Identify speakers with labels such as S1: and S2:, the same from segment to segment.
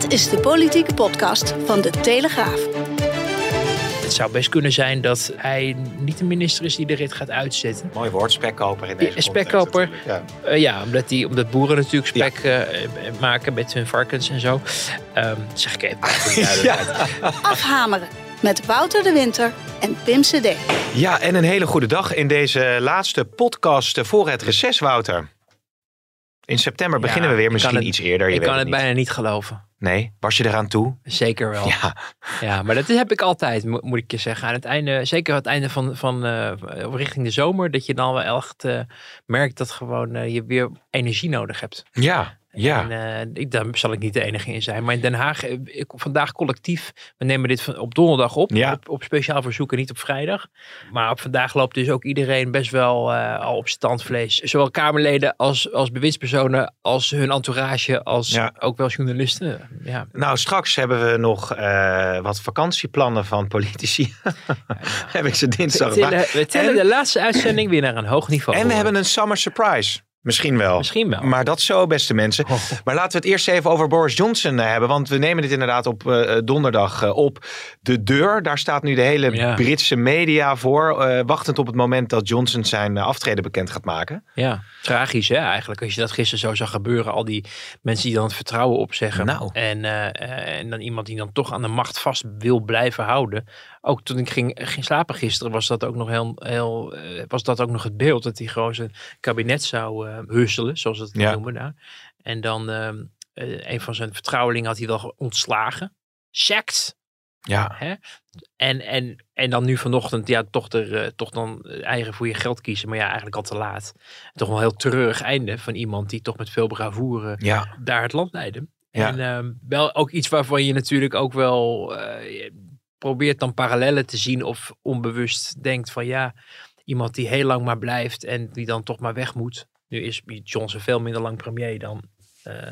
S1: Dit is de politieke podcast van de Telegraaf.
S2: Het zou best kunnen zijn dat hij niet de minister is die de rit gaat uitzetten.
S3: Mooi woord, spekkoper in deze
S2: Ja, spekkoper.
S3: Ja.
S2: Eh, ja, omdat, die, omdat boeren natuurlijk spek eh, maken met hun varkens en zo. Ehm, zeg ik even duidelijkheid.
S1: Afhameren met Wouter de Winter en Pim CD.
S3: Ja, en een hele goede dag in deze laatste podcast voor het reces, Wouter. In september beginnen we weer, misschien
S2: het-
S3: iets eerder. Je
S2: Ik
S3: weet
S2: kan het bijna niet geloven.
S3: Nee, was je eraan toe?
S2: Zeker wel. Ja.
S3: Ja,
S2: maar dat heb ik altijd, mo- moet ik je zeggen. Aan het einde, zeker aan het einde van, van eh, richting de zomer, dat je dan wel echt eh, merkt dat gewoon eh, je weer energie nodig hebt.
S3: ja, ja.
S2: En, eh, ik, daar zal ik niet de enige in zijn. Maar in Den Haag, eh, ik, vandaag collectief, we nemen dit van- op donderdag op,
S3: Ja.
S2: op, op speciaal verzoek en niet op vrijdag. Maar op vandaag loopt dus ook iedereen best wel eh, al op standvlees. Zowel Kamerleden als, als bewindspersonen, als hun entourage, als
S3: Ja.
S2: ook wel journalisten. Ja,
S3: Nou, straks hebben we nog wat vakantieplannen van politici. Heb ik ze dinsdag
S2: we tillen,
S3: gevraagd.
S2: we tillen
S3: En-
S2: de laatste uitzending weer naar een hoog niveau.
S3: En we hebben een summer surprise. Misschien wel.
S2: Misschien wel.
S3: Maar dat zo, beste mensen.
S2: Oh.
S3: Maar laten we het eerst even over Boris Johnson eh, hebben. Want we nemen dit inderdaad op eh, donderdag eh, op. De deur, daar staat nu de hele
S2: Ja.
S3: Britse media voor. wachtend op het moment dat Johnson zijn aftreden bekend gaat maken.
S2: Ja, tragisch hè eigenlijk. Als je dat gisteren zo zag gebeuren. Al die mensen die dan het vertrouwen opzeggen.
S3: Nou.
S2: En, en dan iemand die dan toch aan de macht vast wil blijven houden. Ook toen ik ging, ging slapen gisteren was dat ook nog heel, heel eh, was dat ook nog het beeld. Dat hij gewoon zijn kabinet zou eh husselen, zoals het
S3: Ja.
S2: noemen daar. En dan ehm, eh, een van zijn vertrouwelingen had hij wel ontslagen. Sacked.
S3: Ja,
S2: Hè? En, en, en dan nu vanochtend, ja, toch, er, toch dan eigen voor je geld kiezen. Maar ja, eigenlijk al te laat. Toch wel een heel treurig einde van iemand die toch met veel bravoure
S3: ja,
S2: daar het land leidde.
S3: Ja.
S2: En ehm, wel ook iets waarvan je natuurlijk ook wel probeert dan parallellen te zien of onbewust denkt van ja, iemand die heel lang maar blijft en die dan toch maar weg moet. Nu is Johnson veel minder lang premier dan, eh,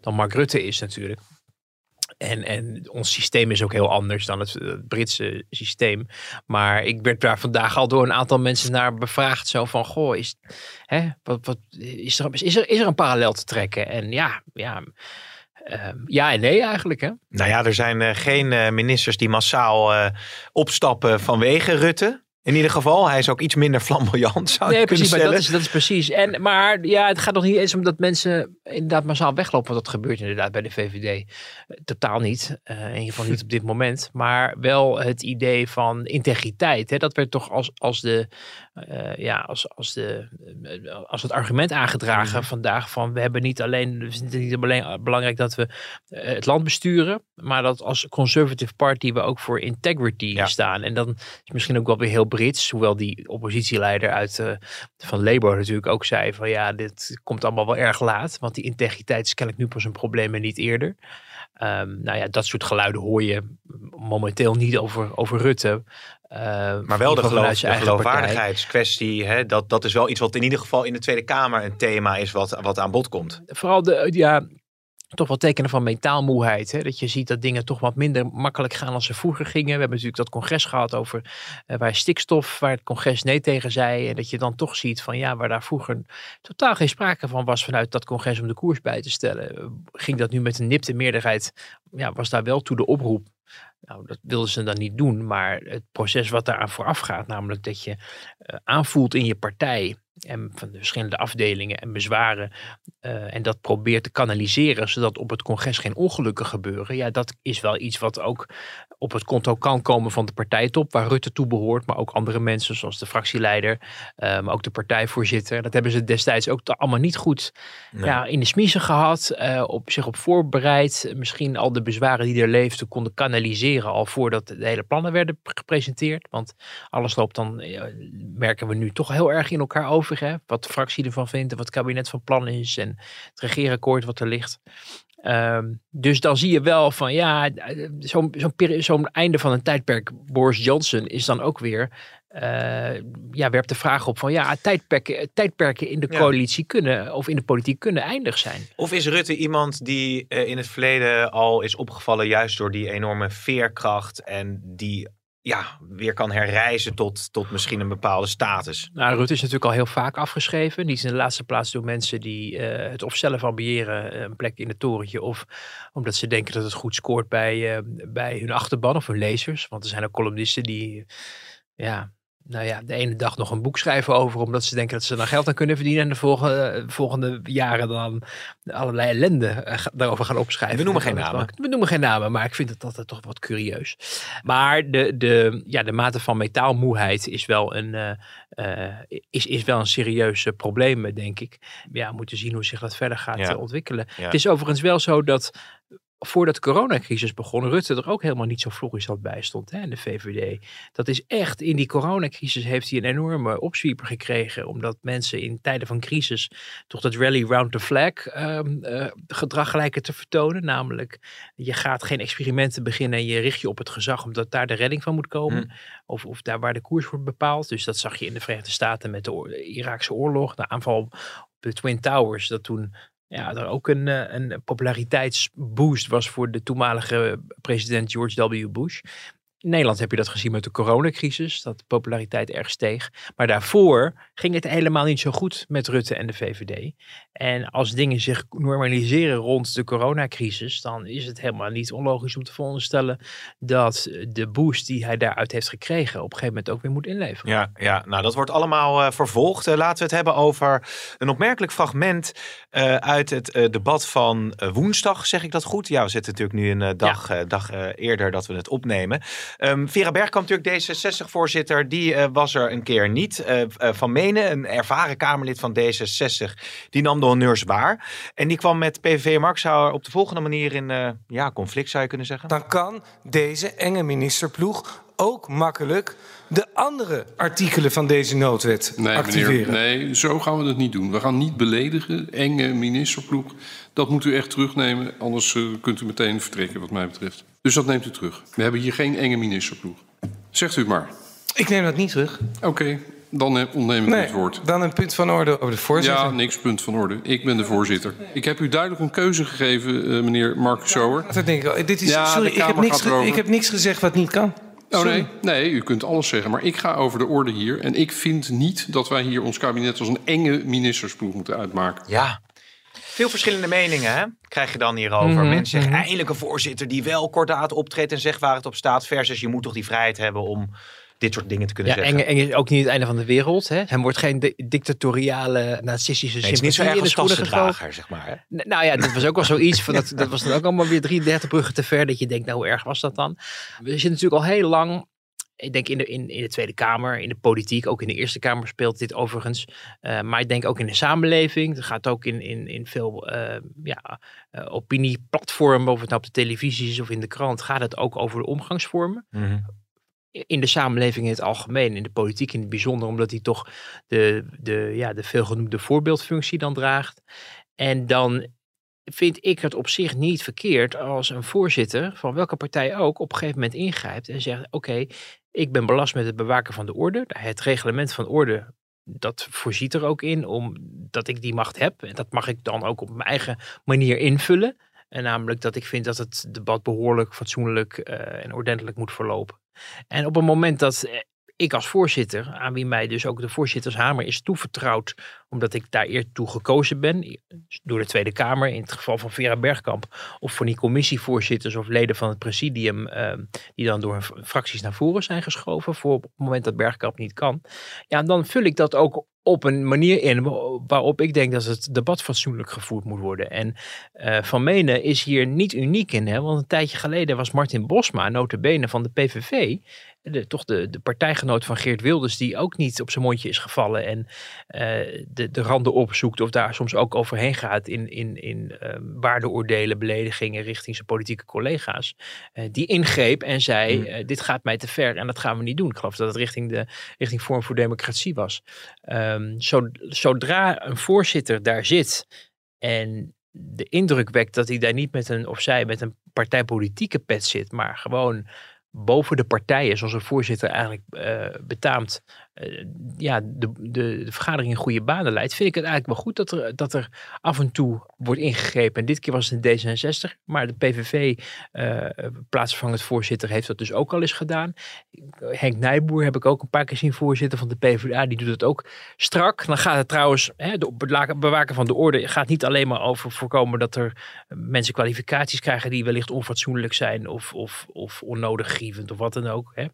S2: dan Mark Rutte is natuurlijk. En, en ons systeem is ook heel anders dan het, het Britse systeem. Maar ik werd daar vandaag al door een aantal mensen naar bevraagd. Zo van, goh, is, hè, wat, wat, is, er, is, er, is er een parallel te trekken? En ja, ja, ehm, ja en nee eigenlijk. Hè?
S3: nou ja, er zijn eh, geen eh, ministers die massaal eh, opstappen vanwege Rutte. In ieder geval, hij is ook iets minder flamboyant, zou
S2: Nee, precies, maar
S3: stellen.
S2: dat is, dat is precies. En, maar ja, het gaat nog niet eens om dat mensen inderdaad massaal weglopen. Want dat gebeurt inderdaad bij de VVD. Totaal niet. In ieder geval niet op dit moment. Maar wel het idee van integriteit. Hè? Dat werd toch als, als, de, eh, ja, als, als, de, eh, als het argument aangedragen vandaag. Van we hebben niet alleen, we vinden het niet alleen belangrijk dat we eh, het land besturen. Maar dat als Conservative Party we ook voor integrity
S3: Ja.
S2: staan. En dan is misschien ook wel weer heel Brits. Hoewel die oppositieleider uit van Labour natuurlijk ook zei van ja, dit komt allemaal wel erg laat. Want die integriteit is kennelijk nu pas een probleem en niet eerder. Ehm, nou ja, dat soort geluiden hoor je momenteel niet over, over Rutte. Eh,
S3: Maar wel de, geloof, de geloofwaardigheidskwestie. Hè, dat, dat is wel iets wat in ieder geval in de Tweede Kamer een thema is wat, wat aan bod komt.
S2: Vooral de, ja, toch wel tekenen van metaalmoeheid. Hè? Dat je ziet dat dingen toch wat minder makkelijk gaan als ze vroeger gingen. We hebben natuurlijk dat congres gehad over eh, waar stikstof, waar het congres nee tegen zei. En dat je dan toch ziet van ja, waar daar vroeger totaal geen sprake van was vanuit dat congres om de koers bij te stellen. Ging dat nu met een nipte meerderheid, ja, was daar wel toe de oproep. Nou, dat wilden ze dan niet doen, maar het proces wat daaraan vooraf gaat, namelijk dat je eh, aanvoelt in je partij en van de verschillende afdelingen en bezwaren eh, en dat probeert te kanaliseren, zodat op het congres geen ongelukken gebeuren. Ja, dat is wel iets wat ook op het konto kan komen van de partijtop, waar Rutte toe behoort, maar ook andere mensen, zoals de fractieleider, eh, maar ook de partijvoorzitter. Dat hebben ze destijds ook allemaal niet goed
S3: Nee.
S2: ja, in de smiezen gehad, eh, op zich op voorbereid. Misschien al de bezwaren die er leefden konden kanaliseren al voordat de hele plannen werden gepresenteerd. Want alles loopt dan, merken we nu toch heel erg in elkaar over. Hè? Wat de fractie ervan vindt en wat het kabinet van plan is en het regeerakkoord wat er ligt. Ehm, dus dan zie je wel van ja, zo'n zo'n peri- zo'n einde van een tijdperk Boris Johnson is dan ook weer eh, ja, werpt de vraag op van ja, tijdperken, tijdperken in de
S3: Ja.
S2: coalitie kunnen of in de politiek kunnen eindig zijn.
S3: Of is Rutte iemand die eh, in het verleden al is opgevallen juist door die enorme veerkracht en die ja, weer kan herreizen tot, tot misschien een bepaalde status?
S2: Nou, Rutte is natuurlijk al heel vaak afgeschreven. Niet in de laatste plaats door mensen die eh, het of zelf ambiëren, eh, een plek in het torentje, of omdat ze denken dat het goed scoort bij, eh, bij hun achterban of hun lezers. Want er zijn ook columnisten die, ja, nou ja, de ene dag nog een boek schrijven over, omdat ze denken dat ze er geld aan kunnen verdienen. En de volgende, volgende jaren dan allerlei ellende eh, daarover gaan opschrijven.
S3: We noemen geen namen.
S2: We noemen geen namen, maar ik vind het altijd toch wat curieus. Maar de, de, ja, de mate van metaalmoeheid is wel een, eh, eh, is, is wel een serieus eh, probleem, denk ik. Ja, we moeten zien hoe zich dat verder gaat
S3: Ja.
S2: eh, ontwikkelen.
S3: Ja.
S2: Het is overigens wel zo dat voordat de coronacrisis begon, Rutte er ook helemaal niet zo florissant bij stond hè, in de VVD. Dat is echt, in die coronacrisis heeft hij een enorme opzwieper gekregen, omdat mensen in tijden van crisis toch dat rally round the flag ehm, eh, gedrag lijken te vertonen. Namelijk, je gaat geen experimenten beginnen en je richt je op het gezag, omdat daar de redding van moet komen.
S3: Hm.
S2: Of, of daar waar de koers wordt bepaald. Dus dat zag je in de Verenigde Staten met de oor- Iraakse oorlog, de aanval op de Twin Towers, dat toen ja, er ook een, eh, een populariteitsboost was voor de toenmalige president George W. Bush. In Nederland heb je dat gezien met de coronacrisis, dat de populariteit erg steeg. Maar daarvoor ging het helemaal niet zo goed met Rutte en de VVD. En als dingen zich normaliseren rond de coronacrisis, dan is het helemaal niet onlogisch om te veronderstellen dat de boost die hij daaruit heeft gekregen op een gegeven moment ook weer moet inleveren.
S3: Ja, ja, nou dat wordt allemaal eh, vervolgd. Eh, laten we het hebben over een opmerkelijk fragment eh, uit het debat van woensdag, zeg ik dat goed? Ja, we zitten natuurlijk nu een dag, dag eerder dat we het opnemen. Ehm, Vera Bergkamp, natuurlijk D66-voorzitter, die eh, was er een keer niet. Eh, eh, van Menen, een ervaren Kamerlid van D66, die nam de honneurs waar. En die kwam met PVV Marksauer op de volgende manier in ja, conflict, zou je kunnen zeggen.
S4: dan kan deze enge ministerploeg ook makkelijk de andere artikelen van deze noodwet
S5: Nee,
S4: activeren.
S5: meneer, nee, zo gaan we het niet doen. We gaan niet beledigen, enge ministerploeg. Dat moet u echt terugnemen, anders eh, kunt u meteen vertrekken wat mij betreft. Dus dat neemt u terug. We hebben hier geen enge ministerploeg. Zegt u het maar.
S4: Ik neem dat niet terug.
S5: Oké, dan eh, ontneem ik
S4: Nee,
S5: het woord.
S4: dan een punt van orde over de voorzitter.
S5: Ja, niks, punt van orde. Ik ben de voorzitter. Ik heb u duidelijk een keuze gegeven, eh, meneer Marcus Sauer.
S4: Dat denk ik. Dit is,
S5: Ja,
S4: sorry, ik heb, niks ik heb niks gezegd wat niet kan.
S5: Oh nee, nee, u kunt alles zeggen, maar ik ga over de orde hier. En ik vind niet dat wij hier ons kabinet als een enge ministersploeg moeten uitmaken.
S3: Ja. Veel verschillende meningen hè? krijg je dan hierover.
S2: Mhm,
S3: Mensen zeggen
S2: mhm.
S3: eindelijk een voorzitter die wel kordaat optreedt en zegt waar het op staat. Versus je moet toch die vrijheid hebben om dit soort dingen te kunnen
S2: Ja,
S3: zeggen.
S2: is ook niet het einde van de wereld. Hè? Hem wordt geen di- dictatoriale, nazistische
S3: Nee, het is niet zo erg als tassendrager, zeg maar. Hè?
S2: N- Nou ja, dat was ook wel zoiets. Van dat, dat was dan ook allemaal weer 33 bruggen te ver. Dat je denkt, nou hoe erg was dat dan? We zitten natuurlijk al heel lang. Ik denk in de, in, in de Tweede Kamer, in de politiek, ook in de Eerste Kamer speelt dit overigens. Eh, maar ik denk ook in de samenleving. Het gaat ook in, in, in veel eh, ja, eh, opinieplatformen, of het nou op de televisie is of in de krant, gaat het ook over de omgangsvormen in de samenleving in het algemeen, in de politiek in het bijzonder, omdat hij toch de, de, ja, de veelgenoemde voorbeeldfunctie dan draagt. En dan vind ik het op zich niet verkeerd als een voorzitter van welke partij ook op een gegeven moment ingrijpt en zegt: Oké, ik ben belast met het bewaken van de orde. Het reglement van orde. Dat voorziet er ook in, omdat ik die macht heb. En dat mag ik dan ook op mijn eigen manier invullen. En namelijk dat ik vind dat het debat behoorlijk, fatsoenlijk eh, en ordentelijk moet verlopen. En op het moment dat eh, ik als voorzitter, aan wie mij dus ook de voorzittershamer is toevertrouwd, omdat ik daar eer toe gekozen ben, door de Tweede Kamer, in het geval van Vera Bergkamp, of voor die commissievoorzitters of leden van het presidium, eh, die dan door hun fracties naar voren zijn geschoven, voor op het moment dat Bergkamp niet kan, ja, dan vul ik dat ook op een manier in waarop ik denk dat het debat fatsoenlijk gevoerd moet worden. En eh, Van Menen is hier niet uniek in, hè? want een tijdje geleden was Martin Bosma, notabene van de PVV, de, toch de, de partijgenoot van Geert Wilders, die ook niet op zijn mondje is gevallen en eh, de, de randen opzoekt of daar soms ook overheen gaat in, in, in eh, waardeoordelen, beledigingen richting zijn politieke collega's. Eh, die ingreep en zei,
S3: Hmm.
S2: eh, dit gaat mij te ver en dat gaan we niet doen. Ik geloof dat het richting de richting Vorm voor Democratie was. Ehm, zo, zodra een voorzitter daar zit en de indruk wekt dat hij daar niet met een, of zij met een partijpolitieke pet zit, maar gewoon boven de partijen, zoals een voorzitter eigenlijk uh, betaamt, ja, de, de, de, vergadering in goede banen leidt, vind ik het eigenlijk wel goed dat er, dat er af en toe wordt ingegrepen. En dit keer was het een D66, maar de PVV, uh, plaatsvervangend voorzitter, heeft dat dus ook al eens gedaan. Henk Nijboer heb ik ook een paar keer zien voorzitter van de PvdA, die doet het ook strak. Dan gaat het trouwens, hè, de bewaken van de orde gaat niet alleen maar over voorkomen dat er mensen kwalificaties krijgen die wellicht onfatsoenlijk zijn of, of, of onnodig grievend of wat dan ook. Hè.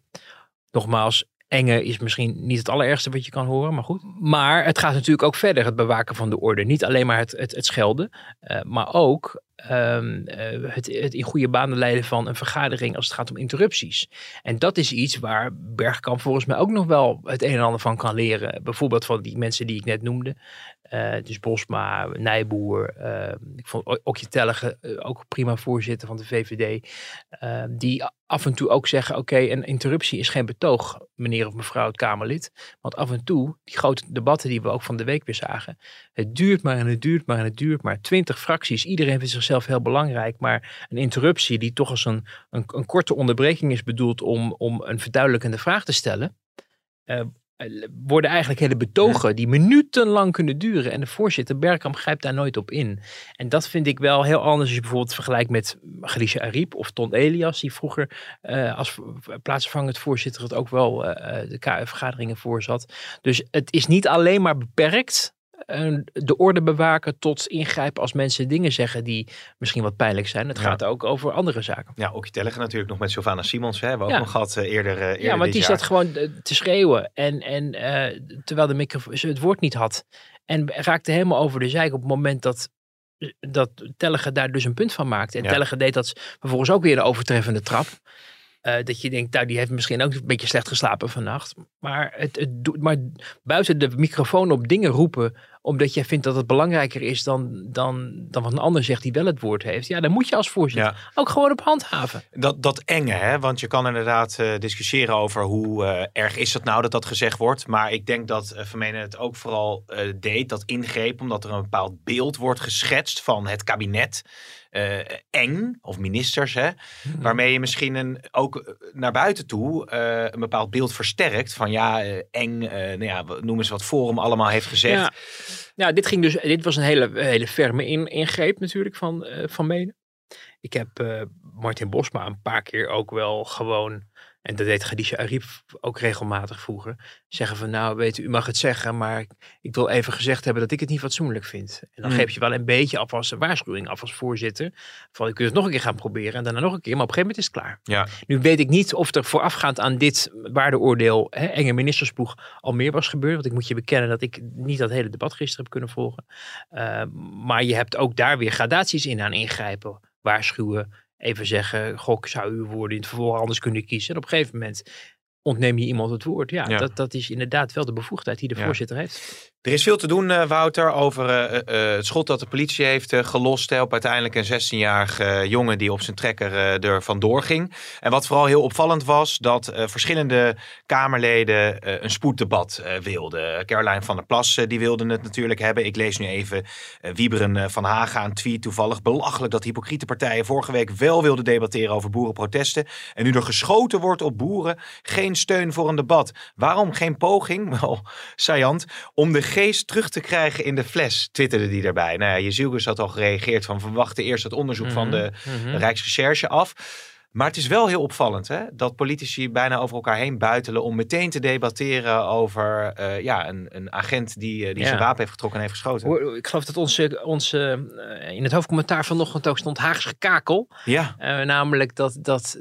S2: Nogmaals, enge is misschien niet het allerergste wat je kan horen, maar goed. Maar het gaat natuurlijk ook verder, het bewaken van de orde. Niet alleen maar het, het, het schelden, uh, maar ook um, uh, het, het, in goede banen leiden van een vergadering als het gaat om interrupties. En dat is iets waar Bergkamp volgens mij ook nog wel het een en ander van kan leren. Bijvoorbeeld van die mensen die ik net noemde. Uh, dus Bosma, Nijboer, uh, ik vond Okje Tellige uh, ook prima voorzitter van de VVD. die af en toe ook zeggen, oké, een interruptie is geen betoog, meneer of mevrouw het Kamerlid. Want af en toe, die grote debatten die we ook van de week weer zagen. Het duurt maar en het duurt maar en het duurt maar. Twintig fracties, iedereen vindt zichzelf heel belangrijk. Maar een interruptie die toch als een, een, een korte onderbreking is bedoeld om, om een verduidelijkende vraag te stellen worden eigenlijk hele betogen die minutenlang kunnen duren. En de voorzitter Bergkamp grijpt daar nooit op in. En dat vind ik wel heel anders als je bijvoorbeeld vergelijkt met Galicia Ariep of Ton Elias, die vroeger uh, als plaatsvervangend voorzitter het ook wel uh, de vergaderingen voorzat. Dus het is niet alleen maar beperkt de orde bewaken tot ingrijpen als mensen dingen zeggen die misschien wat pijnlijk zijn. Het gaat ook over andere zaken.
S3: Ja, ook je natuurlijk nog met Sylvana Simons. Hè, hebben we ook nog gehad uh, eerder, uh, eerder
S2: Ja, want die zat gewoon eh, te schreeuwen. En, en uh, terwijl de microfoon het woord niet had. En raakte helemaal over de zijk op het moment dat dat Tellige daar dus een punt van maakte. En ja. Tellige deed dat vervolgens ook weer een overtreffende trap. Uh, dat je denkt, nou, die heeft misschien ook een beetje slecht geslapen vannacht. Maar, het, het, maar buiten de microfoon op dingen roepen omdat jij vindt dat het belangrijker is dan, dan, dan wat een ander zegt die wel het woord heeft. Ja, dan moet je als voorzitter ja. ook gewoon op handhaven.
S3: Dat, dat enge, hè? want je kan inderdaad uh, discussiëren over hoe uh, erg is het nou dat dat gezegd wordt. Maar ik denk dat uh, Vermenen het ook vooral deed, dat ingreep, omdat er een bepaald beeld wordt geschetst van het kabinet. Uh, eng, of ministers, hè, hmm. waarmee je misschien een, ook naar buiten toe uh, een bepaald beeld versterkt van ja, uh, eng, nou ja, noem eens wat Forum allemaal heeft gezegd.
S2: Ja. Nou, dit, ging dus, dit was een hele, hele ferme in, ingreep natuurlijk van, van Menen. Ik heb Martin Bosma een paar keer ook wel gewoon en dat deed Khadija Ariep ook regelmatig vroeger. Zeggen van nou weet u, u mag het zeggen, maar ik wil even gezegd hebben dat ik het niet fatsoenlijk vind. En dan mm. geef je wel een beetje af als waarschuwing af als voorzitter. Van je kunt het nog een keer gaan proberen en daarna nog een keer, maar op een gegeven moment is het klaar.
S3: Ja.
S2: Nu weet ik niet of er voorafgaand aan dit waardeoordeel hè, enge ministersploeg al meer was gebeurd. Want ik moet je bekennen dat ik niet dat hele debat gisteren heb kunnen volgen. Uh, maar je hebt ook daar weer gradaties in aan ingrijpen. Waarschuwen, even zeggen, gok zou uw woorden in het vervolg anders kunnen kiezen. En op een gegeven moment ontneem je iemand het woord. Ja, ja. Dat, dat is inderdaad wel de bevoegdheid die de ja. voorzitter heeft.
S3: Er is veel te doen, uh, Wouter, over uh, uh, het schot dat de politie heeft gelost hè, op uiteindelijk een 16-jarige jongen die op zijn trekker er vandoor ging. En wat vooral heel opvallend was, dat verschillende Kamerleden een spoeddebat wilden. Caroline van der Plas die wilde het natuurlijk hebben. Ik lees nu even Wieberen van Haga een tweet toevallig. Belachelijk dat hypocriete partijen vorige week wel wilden debatteren over boerenprotesten. En nu er geschoten wordt op boeren, geen steun voor een debat. Waarom geen poging, wel saillant, om de geest terug te krijgen in de fles, twitterde die daarbij. Nou ja, Jezielgus had al gereageerd van we wachten eerst het onderzoek mm -hmm. van de mm -hmm. Rijksrecherche af. Maar het is wel heel opvallend hè, dat politici bijna over elkaar heen buitelen om meteen te debatteren over uh, ja, een, een agent die, uh, die ja. zijn wapen heeft getrokken en heeft geschoten.
S2: Ik geloof dat onze, onze uh, in het hoofdcommentaar vanochtend ook stond Haags gekakel.
S3: Ja.
S2: namelijk dat, dat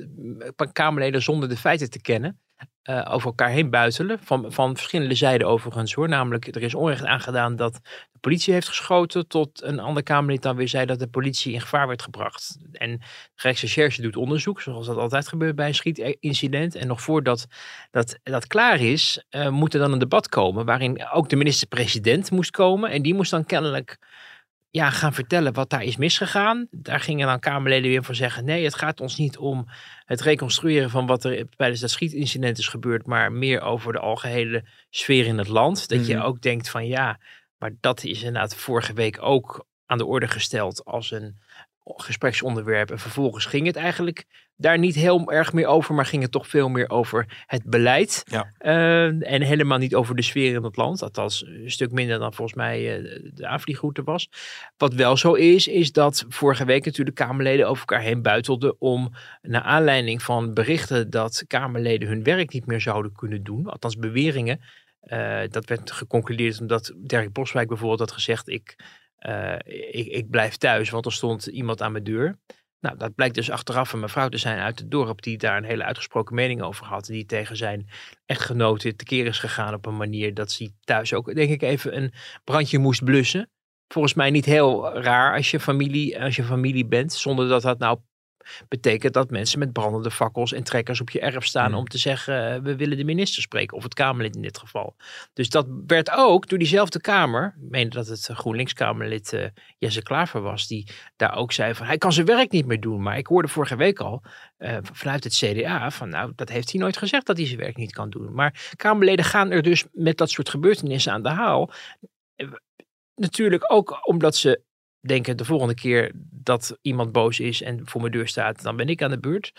S2: Kamerleden zonder de feiten te kennen uh, over elkaar heen buitelen. Van, van verschillende zijden overigens hoor. Namelijk, er is onrecht aangedaan dat de politie heeft geschoten. Tot een ander Kamerlid dan weer zei dat de politie in gevaar werd gebracht. En de Rijksrecherche doet onderzoek, zoals dat altijd gebeurt bij een schietincident. En nog voordat dat, dat klaar is, uh, moet er dan een debat komen. Waarin ook de minister-president moest komen. En die moest dan kennelijk ja, gaan vertellen wat daar is misgegaan. Daar gingen dan Kamerleden weer van zeggen: nee, het gaat ons niet om het reconstrueren van wat er tijdens dat schietincident is gebeurd, maar meer over de algehele sfeer in het land. Dat mm. je ook denkt van ja, maar dat is inderdaad vorige week ook aan de orde gesteld als een gespreksonderwerp. En vervolgens ging het eigenlijk daar niet heel erg meer over, maar ging het toch veel meer over het beleid.
S3: Ja.
S2: Eh, en helemaal niet over de sfeer in het land. Althans, een stuk minder dan volgens mij uh, de aanvliegroute was. Wat wel zo is, is dat vorige week natuurlijk Kamerleden over elkaar heen buitelden om, naar aanleiding van berichten dat Kamerleden hun werk niet meer zouden kunnen doen, althans beweringen. Uh, dat werd geconcludeerd omdat Dirk Boswijk bijvoorbeeld had gezegd: ik, ik, ik blijf thuis, want er stond iemand aan mijn deur. Nou, dat blijkt dus achteraf een mevrouw te zijn uit het dorp die daar een hele uitgesproken mening over had. Die tegen zijn echtgenote tekeer is gegaan op een manier dat hij thuis ook, denk ik, even een brandje moest blussen. Volgens mij niet heel raar als je familie, als je familie bent, zonder dat dat nou betekent dat mensen met brandende fakkels en trekkers op je erf staan
S3: Mm.
S2: om te zeggen eh, we willen de minister spreken of het Kamerlid in dit geval. Dus dat werd ook door diezelfde Kamer, ik meen dat het GroenLinks-Kamerlid eh, Jesse Klaver was, die daar ook zei van hij kan zijn werk niet meer doen. Maar ik hoorde vorige week al eh, vanuit het CDA van nou dat heeft hij nooit gezegd dat hij zijn werk niet kan doen. Maar Kamerleden gaan er dus met dat soort gebeurtenissen aan de haal. Eh, Natuurlijk ook omdat ze denken de volgende keer dat iemand boos is en voor mijn deur staat, dan ben ik aan de beurt.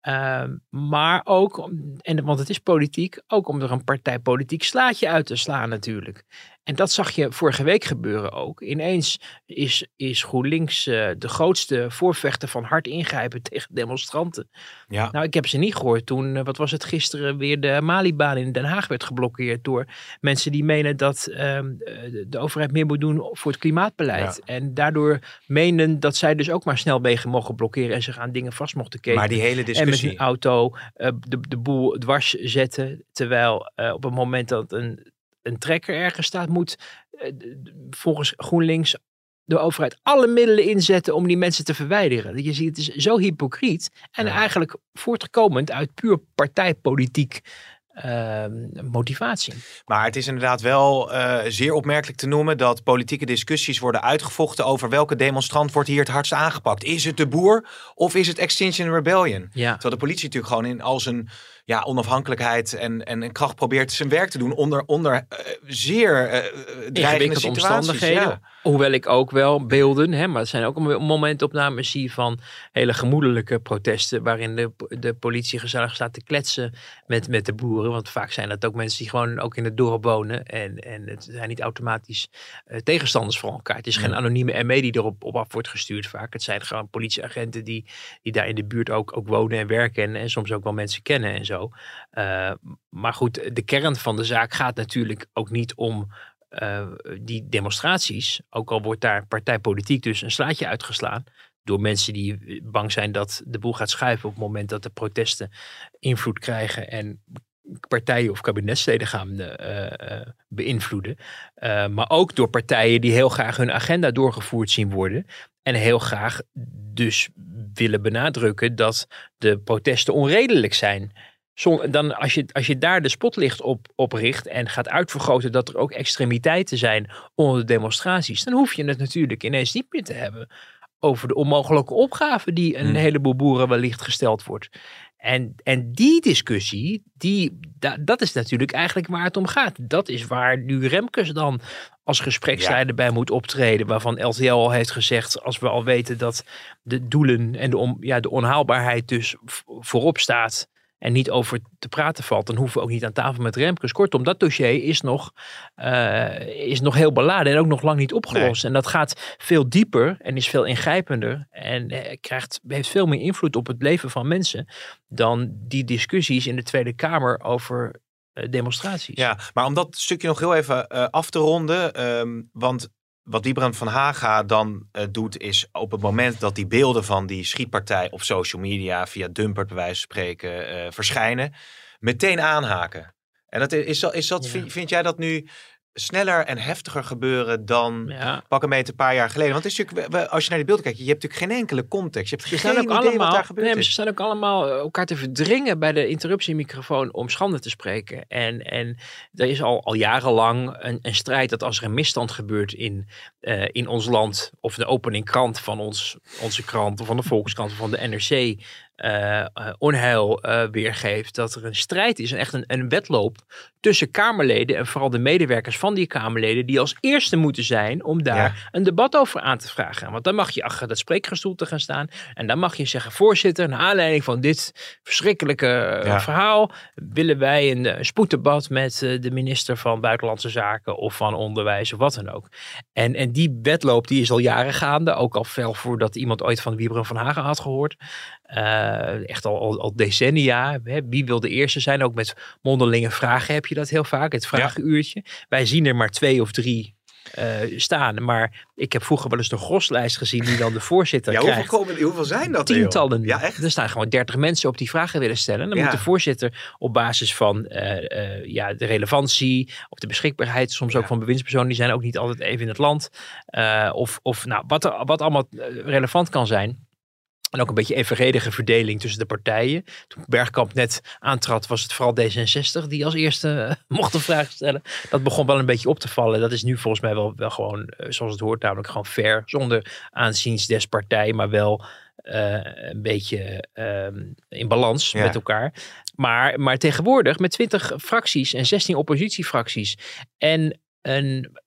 S2: Ehm, maar ook, en, want het is politiek, ook om er een partijpolitiek slaatje uit te slaan natuurlijk. En dat zag je vorige week gebeuren ook. Ineens is, is GroenLinks eh, de grootste voorvechter van hard ingrijpen tegen demonstranten.
S3: Ja.
S2: Nou, ik heb ze niet gehoord toen, eh, wat was het gisteren, weer de Malibaan in Den Haag werd geblokkeerd door mensen die menen dat ehm, eh, de- overheid meer moet doen voor het klimaatbeleid. En daardoor menen dat zij dus ook maar snelwegen mogen blokkeren en zich aan dingen vast mochten keten.
S3: Maar die hele
S2: En met
S3: discussie.
S2: een auto de, de boel dwars zetten. Terwijl op het moment dat een, een trekker ergens staat, moet eh, volgens GroenLinks de overheid alle middelen inzetten om die mensen te verwijderen. Je ziet, het is zo hypocriet. En
S3: Ja.
S2: eigenlijk voortkomend uit puur partijpolitiek ehm, motivatie.
S3: Maar het is inderdaad wel eh, zeer opmerkelijk te noemen dat politieke discussies worden uitgevochten over welke demonstrant wordt hier het hardst aangepakt. Is het de boer of is het Extinction Rebellion?
S2: Ja.
S3: Terwijl de politie natuurlijk gewoon in al zijn ja, onafhankelijkheid en, en, en kracht probeert zijn werk te doen onder, onder eh, zeer eh, dreigende
S2: omstandigheden.
S3: Ja.
S2: Hoewel ik ook wel beelden, hè, maar het zijn ook mo- momentopnames zie van hele gemoedelijke protesten. Waarin de, de politie gezellig staat te kletsen met, met de boeren. Want vaak zijn dat ook mensen die gewoon ook in het dorp wonen. En, en het zijn niet automatisch tegenstanders voor elkaar. Het is geen
S3: Ja.
S2: anonieme ME die erop op af wordt gestuurd vaak. Het zijn gewoon politieagenten die, die daar in de buurt ook, ook wonen en werken. En, en soms ook wel mensen kennen en zo. Eh, maar goed, de kern van de zaak gaat natuurlijk ook niet om eh, die demonstraties, ook al wordt daar partijpolitiek dus een slaatje uitgeslaan door mensen die bang zijn dat de boel gaat schuiven op het moment dat de protesten invloed krijgen en partijen of kabinetsleden gaan eh, beïnvloeden. Maar ook door partijen die heel graag hun agenda doorgevoerd zien worden. En heel graag dus willen benadrukken dat de protesten onredelijk zijn. Dan als, je, als je daar de spotlicht op, op richt en gaat uitvergroten dat er ook extremiteiten zijn onder de demonstraties, dan hoef je het natuurlijk ineens niet meer te hebben over de onmogelijke opgave die een
S3: Hmm.
S2: heleboel boeren wellicht gesteld wordt. En, en die discussie, die, da- dat is natuurlijk eigenlijk waar het om gaat. Dat is waar nu Remkes dan als gespreksleider bij moet optreden. Waarvan LTL al heeft gezegd, als we al weten dat de doelen en de, on, ja, de onhaalbaarheid dus voorop staat en niet over te praten valt, dan hoeven we ook niet aan tafel met Remkes. Kortom, dat dossier is nog, eh, is nog heel beladen en ook nog lang niet opgelost. En dat gaat veel dieper en is veel ingrijpender en eh, krijgt, heeft veel meer invloed op het leven van mensen dan die discussies in de Tweede Kamer over eh, demonstraties.
S3: Ja, maar om dat stukje nog heel even af te ronden. ehm, want wat Liebrand van Haga dan eh, doet, is op het moment dat die beelden van die schietpartij op social media, via Dumpert bij wijze van spreken, eh, verschijnen, meteen aanhaken. En dat is, is dat, is dat,
S2: Ja.
S3: vind, vind jij dat nu sneller en heftiger gebeuren dan
S2: Ja.
S3: pak een meter een paar jaar geleden? Want het is natuurlijk, als je naar die beelden kijkt, je hebt natuurlijk geen enkele context. Je hebt geen idee wat
S2: allemaal,
S3: daar
S2: nee, maar
S3: is.
S2: ze staan ook allemaal eh, elkaar te verdringen bij de interruptiemicrofoon om schande te spreken. En, en er is al, al jarenlang een, een strijd dat als er een misstand gebeurt in, eh, in ons land, of de opening krant van ons, onze krant, of van de Volkskrant, of van de NRC, eh, eh, onheil eh, weergeeft. Dat er een strijd is echt een, een wedloop tussen Kamerleden en vooral de medewerkers van die Kamerleden. Die als eerste moeten zijn om daar een debat over aan te vragen. Want dan mag je achter dat spreekgestoel te gaan staan. En dan mag je zeggen, voorzitter, naar aanleiding van dit verschrikkelijke verhaal. Willen wij een, spoeddebat met de minister van Buitenlandse Zaken of van Onderwijs of wat dan ook. En, en die wedloop die is al jaren gaande. Ook al veel voordat iemand ooit van Wiebren van Hagen had gehoord. Uh, echt al, al, decennia. Hè? Wie wil de eerste zijn? Ook met mondelinge vragen heb je dat heel vaak. Het vragenuurtje. Wij zien er maar twee of drie uh, staan. Maar ik heb vroeger wel eens de groslijst gezien die dan de voorzitter
S3: ja,
S2: krijgt.
S3: Hoeveel, komen, hoeveel zijn dat?
S2: Tientallen.
S3: Ja, echt?
S2: Er staan gewoon dertig mensen op die vragen willen stellen. Dan moet de voorzitter op basis van uh, ja, de relevantie of de beschikbaarheid, soms ook van bewindspersonen, die zijn ook niet altijd even in het land. of of nou, wat, er, wat allemaal relevant kan zijn en ook een beetje evenredige verdeling tussen de partijen. Toen Bergkamp net aantrad, was het vooral D66 die als eerste uh, mocht een vraag stellen. Dat begon wel een beetje op te vallen. Dat is nu volgens mij wel, wel gewoon, uh, zoals het hoort, namelijk gewoon fair. Zonder aanziens des partij, maar wel uh, een beetje ehm, in balans met elkaar. Maar, maar tegenwoordig met 20 fracties en 16 oppositiefracties en een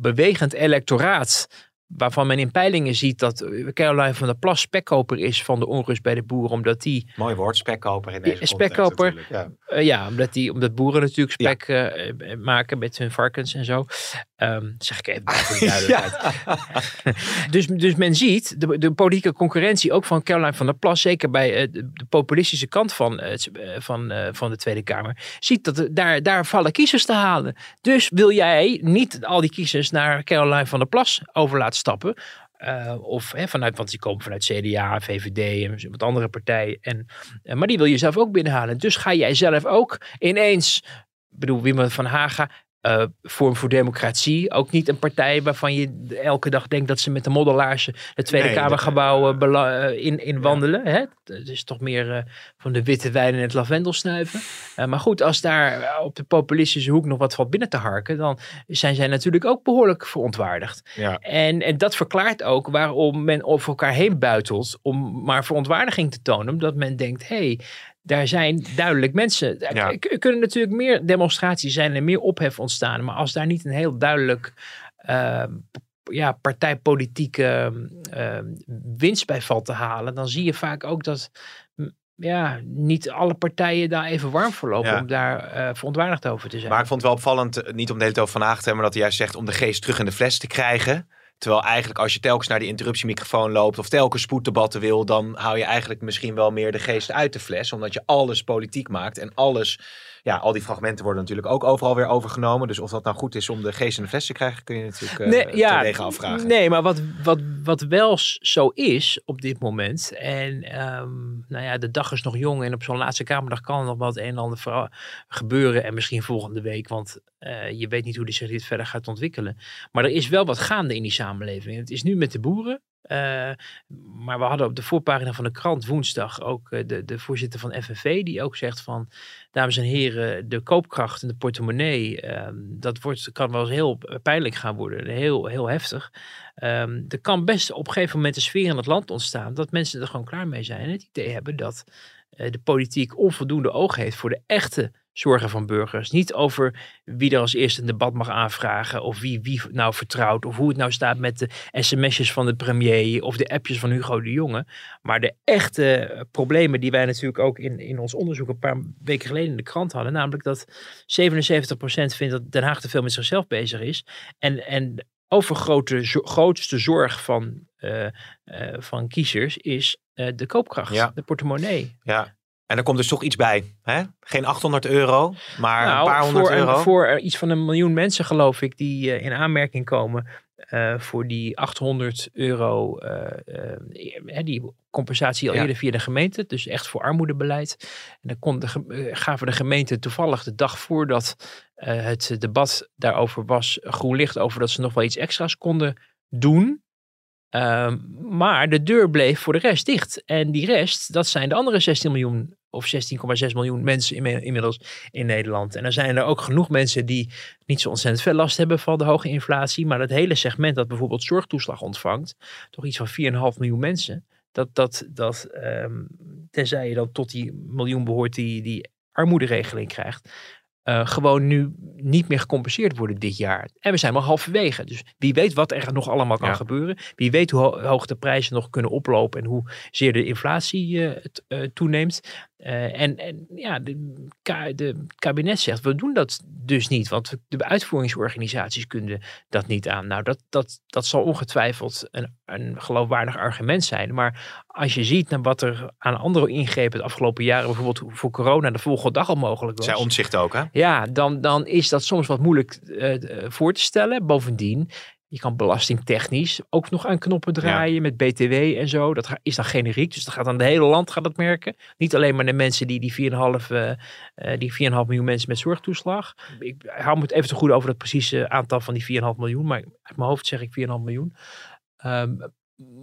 S2: bewegend electoraat waarvan men in peilingen ziet dat Caroline van der Plas spekkoper is van de onrust bij de boeren, omdat die...
S3: Mooi woord, spekkoper in deze
S2: spekkoper,
S3: ja.
S2: Uh, ja, omdat, die, omdat boeren natuurlijk spek ja. uh, maken met hun varkens en zo. Um, zeg ik even voor de duidelijkheid. dus, dus men ziet de, de politieke concurrentie ook van Caroline van der Plas, zeker bij uh, de, de, populistische kant van, van, van de Tweede Kamer, ziet dat er, daar, daar vallen kiezers te halen. Dus wil jij niet al die kiezers naar Caroline van der Plas over laten stappen. Uh, of hè, vanuit, want die komen vanuit CDA, VVD en wat andere partijen. En, uh, maar die wil je zelf ook binnenhalen. Dus ga jij zelf ook ineens, ik bedoel, Wim van Haga, uh, Vorm voor Democratie. Ook niet een partij waarvan je elke dag denkt dat ze met de moddelaarse het Tweede nee, Kamergebouw uh, in, in wandelen. Ja. Hè? Het is toch meer uh, van de witte wijn en het lavendel snuiven. maar goed, als daar op de populistische hoek nog wat valt binnen te harken, dan zijn zij natuurlijk ook behoorlijk verontwaardigd.
S3: Ja.
S2: En, en dat verklaart ook waarom men over elkaar heen buitelt om maar verontwaardiging te tonen. Omdat men denkt, hé, hey, daar zijn duidelijk mensen.
S3: Ja.
S2: Er kunnen natuurlijk meer demonstraties zijn en meer ophef ontstaan. Maar als daar niet een heel duidelijk uh, ja, partijpolitieke uh, winst bij valt te halen, dan zie je vaak ook dat ja, niet alle partijen daar even warm voor lopen
S3: Ja.
S2: om daar uh, verontwaardigd over te zijn.
S3: Maar ik vond het wel opvallend, eh, niet om de hele tijd over Van te hebben, maar dat hij juist zegt om de geest terug in de fles te krijgen. Terwijl eigenlijk als je telkens naar die interruptiemicrofoon loopt of telkens spoeddebatten wil, dan hou je eigenlijk misschien wel meer de geest uit de fles. Omdat je alles politiek maakt en alles, ja, al die fragmenten worden natuurlijk ook overal weer overgenomen. Dus of dat nou goed is om de geest in de fles te krijgen, kun je natuurlijk uh,
S2: Nee, ja,
S3: terdege afvragen.
S2: Nee, maar wat, wat, wat wel zo is op dit moment. En ehm, nou ja, de dag is nog jong. En op zo'n laatste Kamerdag kan er nog wat een en ander gebeuren. En misschien volgende week. Want eh, je weet niet hoe die zich dit verder gaat ontwikkelen. Maar er is wel wat gaande in die samenleving. Het is nu met de boeren. Eh, maar we hadden op de voorpagina van de krant woensdag ook eh, de, de voorzitter van FNV. Die ook zegt van, dames en heren, de koopkracht en de portemonnee. ehm, dat wordt, kan wel heel pijnlijk gaan worden. Heel, heel heftig. Ehm, er kan best op een gegeven moment een sfeer in het land ontstaan dat mensen er gewoon klaar mee zijn en het idee hebben dat eh, de politiek onvoldoende oog heeft voor de echte zorgen van burgers. Niet over wie er als eerste een debat mag aanvragen of wie wie nou vertrouwt of hoe het nou staat met de sms'jes van de premier of de appjes van Hugo de Jonge. Maar de echte eh, problemen die wij natuurlijk ook in, in ons onderzoek een paar weken geleden in de krant hadden, namelijk dat 77% vindt dat Den Haag te veel met zichzelf bezig is. En, en overgrote, grootste zorg van, eh, eh, van kiezers is de koopkracht,
S3: Ja.
S2: de portemonnee.
S3: Ja. En er komt dus toch iets bij. Hè? Geen 800 euro, maar
S2: Nou,
S3: een paar honderd
S2: voor,
S3: euro.
S2: voor eh, iets van een miljoen mensen, geloof ik, die eh, in aanmerking komen eh, voor die 800 euro, die compensatie al
S3: Ja.
S2: eerder via de gemeente, dus echt voor armoedebeleid. En dan kon de, gaven de gemeente toevallig de dag voordat het debat daarover was, groen licht over dat ze nog wel iets extra's konden doen. Ehm, maar de deur bleef voor de rest dicht. En die rest, dat zijn de andere 16 miljoen of 16,6 miljoen mensen inmiddels in Nederland. En er zijn er ook genoeg mensen die niet zo ontzettend veel last hebben van de hoge inflatie. Maar dat hele segment dat bijvoorbeeld zorgtoeslag ontvangt, toch iets van 4,5 miljoen mensen. Dat, dat, dat, ehm, tenzij je dan tot die miljoen behoort die, die armoederegeling krijgt, eh, gewoon nu niet meer gecompenseerd worden dit jaar. En we zijn maar halverwege. Dus wie weet wat er nog allemaal kan
S3: Ja.
S2: gebeuren. Wie weet hoe ho- hoog de prijzen nog kunnen oplopen en hoe zeer de inflatie eh, toeneemt. En, en ja, de, ka- de kabinet zegt, we doen dat dus niet. Want de uitvoeringsorganisaties kunnen dat niet aan. Nou, dat, dat, dat zal ongetwijfeld een, een geloofwaardig argument zijn. Maar als je ziet naar wat er aan andere ingrepen de afgelopen jaren, bijvoorbeeld voor corona, de volgende dag al mogelijk was.
S3: Zij omzicht ook, hè?
S2: Ja, dan, dan is dat soms wat moeilijk eh, eh, voor te stellen. Bovendien, je kan belastingtechnisch ook nog aan knoppen draaien met BTW en zo. Dat is dan generiek, dus dat gaat aan het hele land gaat dat merken. Niet alleen maar de mensen die die 4,5 eh, eh, die 4,5 miljoen mensen met zorgtoeslag. Ik hou me het even te goed over het precieze aantal van die 4,5 miljoen, maar uit mijn hoofd zeg ik 4,5 miljoen. Ehm,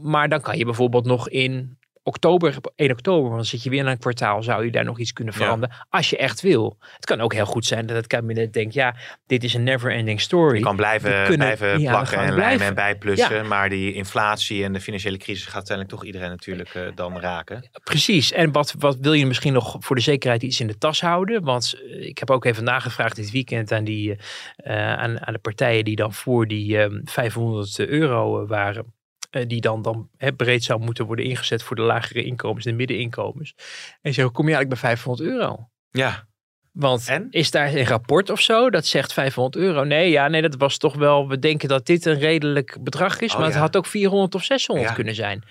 S2: maar dan kan je bijvoorbeeld nog in oktober, 1 oktober, want dan zit je weer in een kwartaal, zou je daar nog iets kunnen
S3: Ja.
S2: veranderen. Als je echt wil. Het kan ook heel goed zijn dat het kabinet denkt, ja, dit is een never ending story.
S3: Je kan blijven,
S2: kunnen
S3: blijven plakken en lijmen en bijplussen. Maar die inflatie en de financiële crisis gaat uiteindelijk toch iedereen natuurlijk eh, dan raken.
S2: Precies. En wat, wat wil je misschien nog voor de zekerheid iets in de tas houden? Want eh, ik heb ook even nagevraagd dit weekend aan, die, eh, aan, aan de partijen die dan voor die eh, 500 euro eh, waren. Eh, die dan, dan hè, breed zou moeten worden ingezet voor de lagere inkomens, de middeninkomens. En ze zeggen, kom je eigenlijk bij 500 euro?
S3: Ja,
S2: Want
S3: En?
S2: is daar een rapport of zo dat zegt 500 euro? Nee, ja, nee, dat was toch wel. We denken dat dit een redelijk bedrag is,
S3: Oh,
S2: maar het had ook 400 of 600
S3: Ja.
S2: kunnen zijn.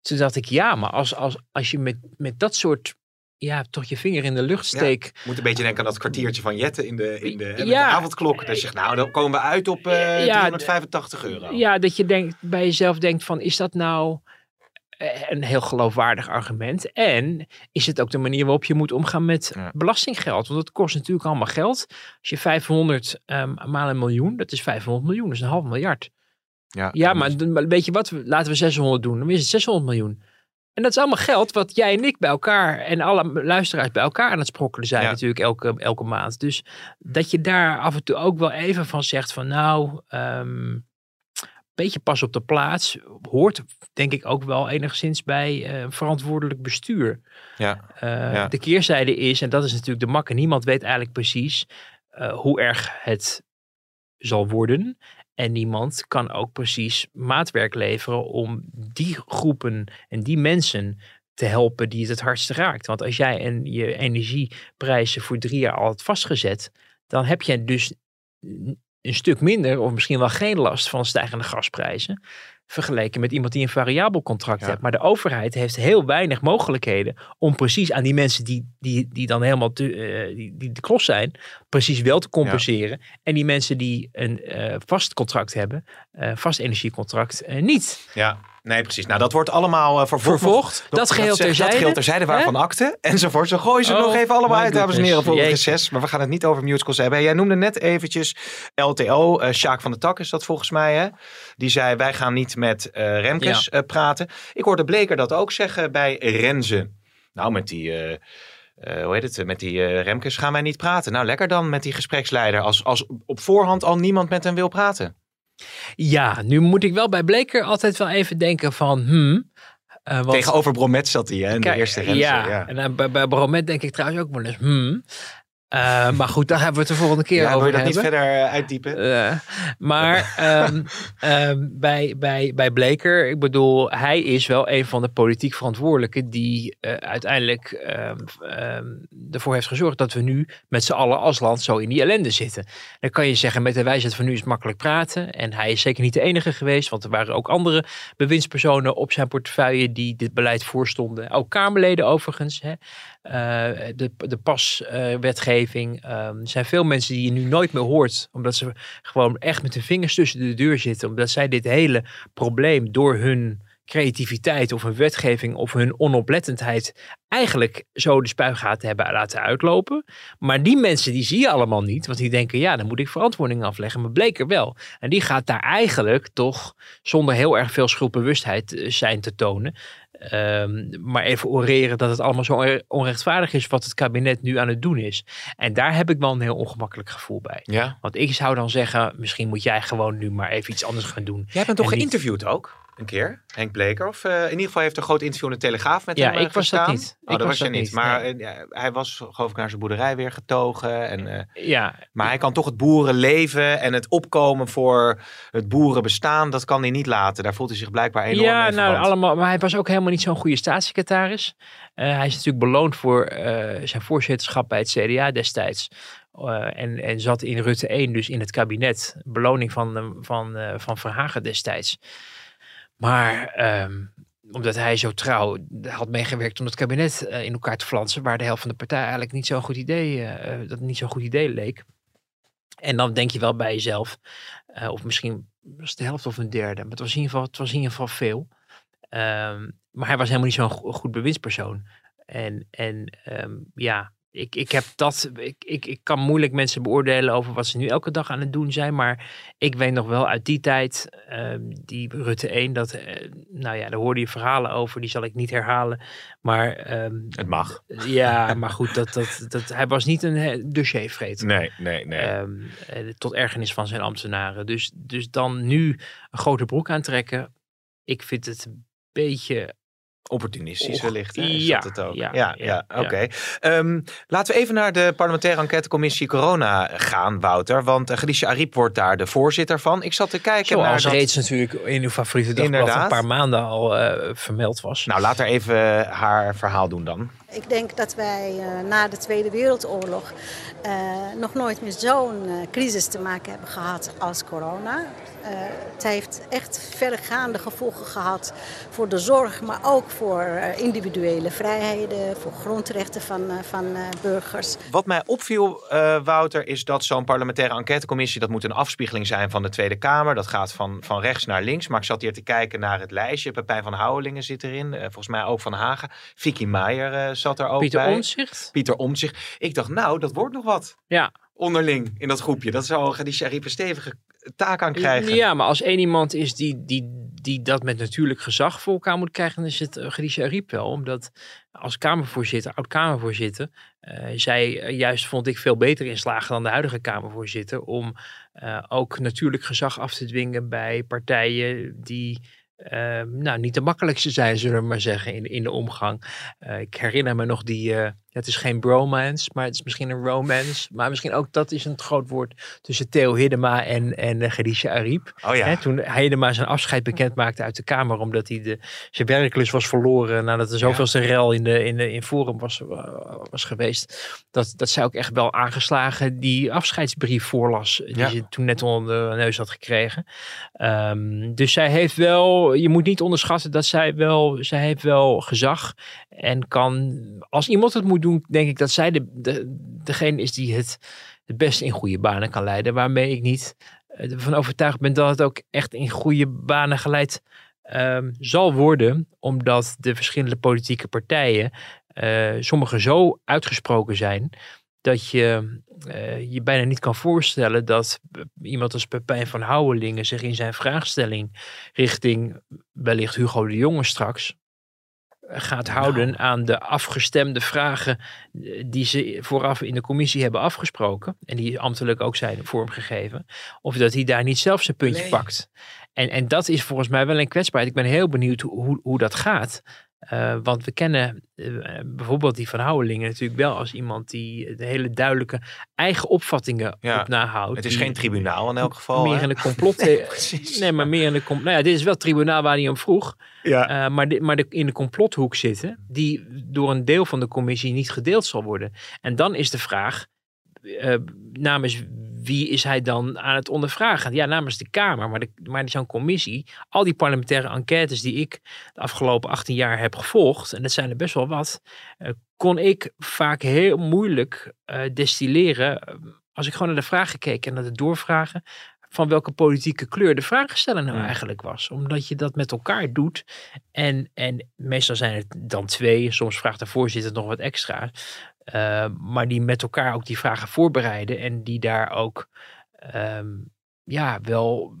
S2: Toen dacht ik, ja, maar als, als, als je met, met dat soort. Ja, toch je vinger in de lucht steekt.
S3: moet een beetje denken aan dat kwartiertje van Jette in de, in de,
S2: Ja.
S3: de avondklok. Dat je zegt, nou, dan komen we uit op eh,
S2: Ja,
S3: 385 euro.
S2: Ja, dat je denkt, bij jezelf denkt van, is dat nou eh, een heel geloofwaardig argument? En is het ook de manier waarop je moet omgaan met
S3: Ja.
S2: belastinggeld? Want het kost natuurlijk allemaal geld. Als je 500 ehm, maal een miljoen, dat is 500 miljoen, dat is een half miljard.
S3: Ja,
S2: Ja, maar weet je wat, laten we 600 doen, dan is het 600 miljoen. En dat is allemaal geld wat jij en ik bij elkaar en alle luisteraars bij elkaar aan het sprokkelen zijn
S3: Ja.
S2: natuurlijk elke, elke maand. Dus dat je daar af en toe ook wel even van zegt van nou, ehm beetje pas op de plaats, hoort denk ik ook wel enigszins bij eh, verantwoordelijk bestuur.
S3: ja.
S2: Eh,
S3: Ja.
S2: De keerzijde is, en dat is natuurlijk de makke, niemand weet eigenlijk precies eh, hoe erg het zal worden. En niemand kan ook precies maatwerk leveren om die groepen en die mensen te helpen die het het hardst raakt. Want als jij en je energieprijzen voor drie jaar al had vastgezet, dan heb je dus een stuk minder of misschien wel geen last van stijgende gasprijzen. Vergeleken met iemand die een variabel contract
S3: Ja.
S2: heeft. Maar de overheid heeft heel weinig mogelijkheden om precies aan die mensen die, die, die dan helemaal te, eh, die, die de klos zijn, precies wel te compenseren. En die mensen die een eh, vast contract hebben, eh, vast energiecontract, niet.
S3: ja, nee, precies. Nou, dat wordt allemaal eh, vervolgd.
S2: Vervolgd, dat geheel terzijde.
S3: Dat geheel terzijde, waarvan akte enzovoort. Zo gooien ze
S2: Oh,
S3: nog even allemaal uit, dames en heren, voor reces. Maar we gaan het niet over musicals hebben. Jij noemde net eventjes LTO, eh Sjaak van der Tak is dat volgens mij. Hè? Die zei, wij gaan niet met eh, Remkes praten. Ik hoorde Bleker dat ook zeggen bij Renze. Nou, met die... hoe heet het? Met die Remkes gaan wij niet praten. Nou, lekker dan met die gespreksleider. Als, als op voorhand al niemand met hem wil praten.
S2: Ja, nu moet ik wel bij Bleker altijd wel even denken van, hmm. eh, want-
S3: Tegenover Bromet zat hij, hè? In de eerste Renze.
S2: ja,
S3: ja.
S2: en dan bij, bij Bromet denk ik trouwens ook wel eens, hmm. Eh, maar goed, daar hebben we het de volgende keer
S3: Ja, wil
S2: over
S3: je dat niet verder eh, uitdiepen?
S2: Eh, maar ehm, ehm, bij, bij, bij Bleker, ik bedoel, hij is wel een van de politiek verantwoordelijken die uiteindelijk ehm, ervoor heeft gezorgd dat we nu met z'n allen als land zo in die ellende zitten. Dan kan je zeggen, met de wijsheid van nu is het makkelijk praten. En hij is zeker niet de enige geweest, want er waren ook andere bewindspersonen op zijn portefeuille die dit beleid voorstonden. Ook Kamerleden overigens. Hè. Eh, de, de paswetgeving. Ehm, er zijn veel mensen die je nu nooit meer hoort. Omdat ze gewoon echt met hun vingers tussen de deur zitten. Omdat zij dit hele probleem door hun creativiteit of hun wetgeving of hun onoplettendheid eigenlijk zo de spuigaten hebben laten uitlopen. Maar die mensen die zie je allemaal niet. Want die denken, ja, dan moet ik verantwoording afleggen. Maar Bleker wel. En die gaat daar eigenlijk toch zonder heel erg veel schuldbewustheid eh, zijn te tonen. Ehm, maar even oreren dat het allemaal zo onre- onrechtvaardig is wat het kabinet nu aan het doen is. En daar heb ik wel een heel ongemakkelijk gevoel bij.
S3: Ja.
S2: Want ik zou dan zeggen, misschien moet jij gewoon nu maar even iets anders gaan doen.
S3: Jij bent toch
S2: niet-
S3: geïnterviewd ook? Een keer, Henk Bleker. Of eh, in ieder geval heeft een groot interview in de Telegraaf met
S2: Ja,
S3: hem eh,
S2: ik was dat niet.
S3: Oh,
S2: Ik
S3: dat
S2: was
S3: je niet.
S2: niet,
S3: Maar
S2: nee.
S3: eh, ja, hij was geloof ik naar zijn boerderij weer getogen. En, eh,
S2: Ja,
S3: maar hij kan toch het boerenleven en het opkomen voor het boerenbestaan, dat kan hij niet laten. Daar voelt hij zich blijkbaar enorm
S2: ja,
S3: mee
S2: nou, allemaal, maar hij was ook helemaal niet zo'n goede staatssecretaris. Eh, hij is natuurlijk beloond voor eh, zijn voorzitterschap bij het CDA destijds. Eh, en, en zat in Rutte 1 dus in het kabinet. Beloning van, eh, van, eh, van Verhagen destijds. Maar ehm, omdat hij zo trouw had meegewerkt om het kabinet eh, in elkaar te flansen, waar de helft van de partij eigenlijk niet zo'n goed idee, eh, eh, dat niet zo'n goed idee leek. En dan denk je wel bij jezelf, of misschien was het de helft of een derde, maar het was in ieder geval, in ieder geval veel. Ehm, maar hij was helemaal niet zo'n go- goed bewindspersoon. En, en ehm, ja, ik, ik heb dat. Ik, ik, ik kan moeilijk mensen beoordelen over wat ze nu elke dag aan het doen zijn. Maar ik weet nog wel uit die tijd, ehm, die Rutte 1, dat. eh, nou ja, daar hoorde je verhalen over, die zal ik niet herhalen. Maar. ehm,
S3: Het mag.
S2: ja, maar goed, dat, dat, dat, hij was niet een dossiervreter.
S3: Nee, nee, nee.
S2: Ehm, eh, tot ergernis van zijn ambtenaren. Dus, dus dan nu een grote broek aantrekken. Ik vind het een beetje.
S3: Opportunistisch
S2: Och,
S3: wellicht. hè? Is
S2: ja,
S3: dat het ook?
S2: ja,
S3: ja,
S2: ja, ja.
S3: oké. Ehm, laten we even naar de parlementaire enquêtecommissie corona gaan, Wouter. Want uh, Khadija Ariep wordt daar de voorzitter van. Ik zat te kijken naar
S2: Zoals
S3: dat...
S2: reeds natuurlijk in uw favoriete
S3: Inderdaad.
S2: een paar maanden al eh, vermeld was.
S3: Nou, laat haar even haar verhaal doen dan.
S6: Ik denk dat wij eh, na de Tweede Wereldoorlog eh, nog nooit met zo'n eh, crisis te maken hebben gehad als corona. Eh, het heeft echt verregaande gevolgen gehad voor de zorg, maar ook voor individuele vrijheden, voor grondrechten van, van burgers.
S3: Wat mij opviel, Wouter, is dat zo'n parlementaire enquêtecommissie... dat moet een afspiegeling zijn van de Tweede Kamer. Dat gaat van, van rechts naar links. Maar ik zat hier te kijken naar het lijstje. Pepijn van Houwelingen zit erin. volgens mij ook Van Hagen. Vicky Meijer eh, zat er ook
S2: Pieter
S3: bij.
S2: Omtzigt?
S3: Pieter Omtzigt. Ik dacht, nou, dat wordt nog wat.
S2: Ja.
S3: Onderling in dat groepje. Dat zou Khadija Ariep een stevige taak aan krijgen.
S2: Ja, maar als één iemand is die, die, die dat met natuurlijk gezag voor elkaar moet krijgen, dan is het uh, Khadija Ariep wel. Omdat als Kamervoorzitter, oud-Kamervoorzitter, uh, zij uh, juist vond ik veel beter in slagen dan de huidige Kamervoorzitter om uh, ook natuurlijk gezag af te dwingen bij partijen die nou, niet de makkelijkste zijn, zullen we maar zeggen, in, in de omgang. Uh, ik herinner me nog die, uh, het is geen bromance, maar het is misschien een romance. Maar misschien ook dat is een groot woord tussen Theo Hiddema en, en uh, Khadija Ariep.
S3: Oh ja.
S2: Toen Hiddema zijn afscheid bekend maakte uit de Kamer, omdat hij de, zijn werklust was verloren nadat er zoveelste ja. rel in, de, in, de, in Forum was, was geweest. Dat, dat zij ook echt wel aangeslagen die afscheidsbrief voorlas, die ja. ze toen net onder de neus had gekregen. Um, dus zij heeft wel je moet niet onderschatten dat zij wel, zij heeft wel gezag en kan, als iemand het moet doen, denk ik dat zij de, de, degene is die het het beste in goede banen kan leiden. Waarmee ik niet ervan overtuigd ben dat het ook echt in goede banen geleid um, zal worden, omdat de verschillende politieke partijen, uh, sommige zo uitgesproken zijn, dat je uh, je bijna niet kan voorstellen dat iemand als Pepijn van Houwelingen zich in zijn vraagstelling richting wellicht Hugo de Jonge straks gaat houden nou. aan de afgestemde vragen die ze vooraf in de commissie hebben afgesproken en die ambtelijk ook zijn vormgegeven, of dat hij daar niet zelf zijn puntje nee. pakt. En, en dat is volgens mij wel een kwetsbaarheid. Ik ben heel benieuwd hoe, hoe, hoe dat gaat. Uh, want we kennen uh, bijvoorbeeld die van Houwelingen natuurlijk wel als iemand die de hele duidelijke eigen opvattingen
S3: ja,
S2: op nahoudt.
S3: Het is geen tribunaal in elk geval.
S2: Meer
S3: hè?
S2: in de complot. nee, nee, maar meer in de complot. Nou ja, dit is wel het tribunaal waar hij om vroeg.
S3: Ja.
S2: Uh, maar de, maar de, in de complothoek zitten, die door een deel van de commissie niet gedeeld zal worden. En dan is de vraag, namens wie is hij dan aan het ondervragen? Ja, namens de Kamer, maar, de, maar zo'n commissie, al die parlementaire enquêtes die ik de afgelopen 18 jaar heb gevolgd, en dat zijn er best wel wat, uh, kon ik vaak heel moeilijk uh, destilleren als ik gewoon naar de vragen keek en naar de doorvragen van welke politieke kleur de vraagsteller nou eigenlijk was. Omdat je dat met elkaar doet. En, en meestal zijn het dan twee. Soms vraagt de voorzitter nog wat extra. Uh, maar die met elkaar ook die vragen voorbereiden. En die daar ook um, ja, wel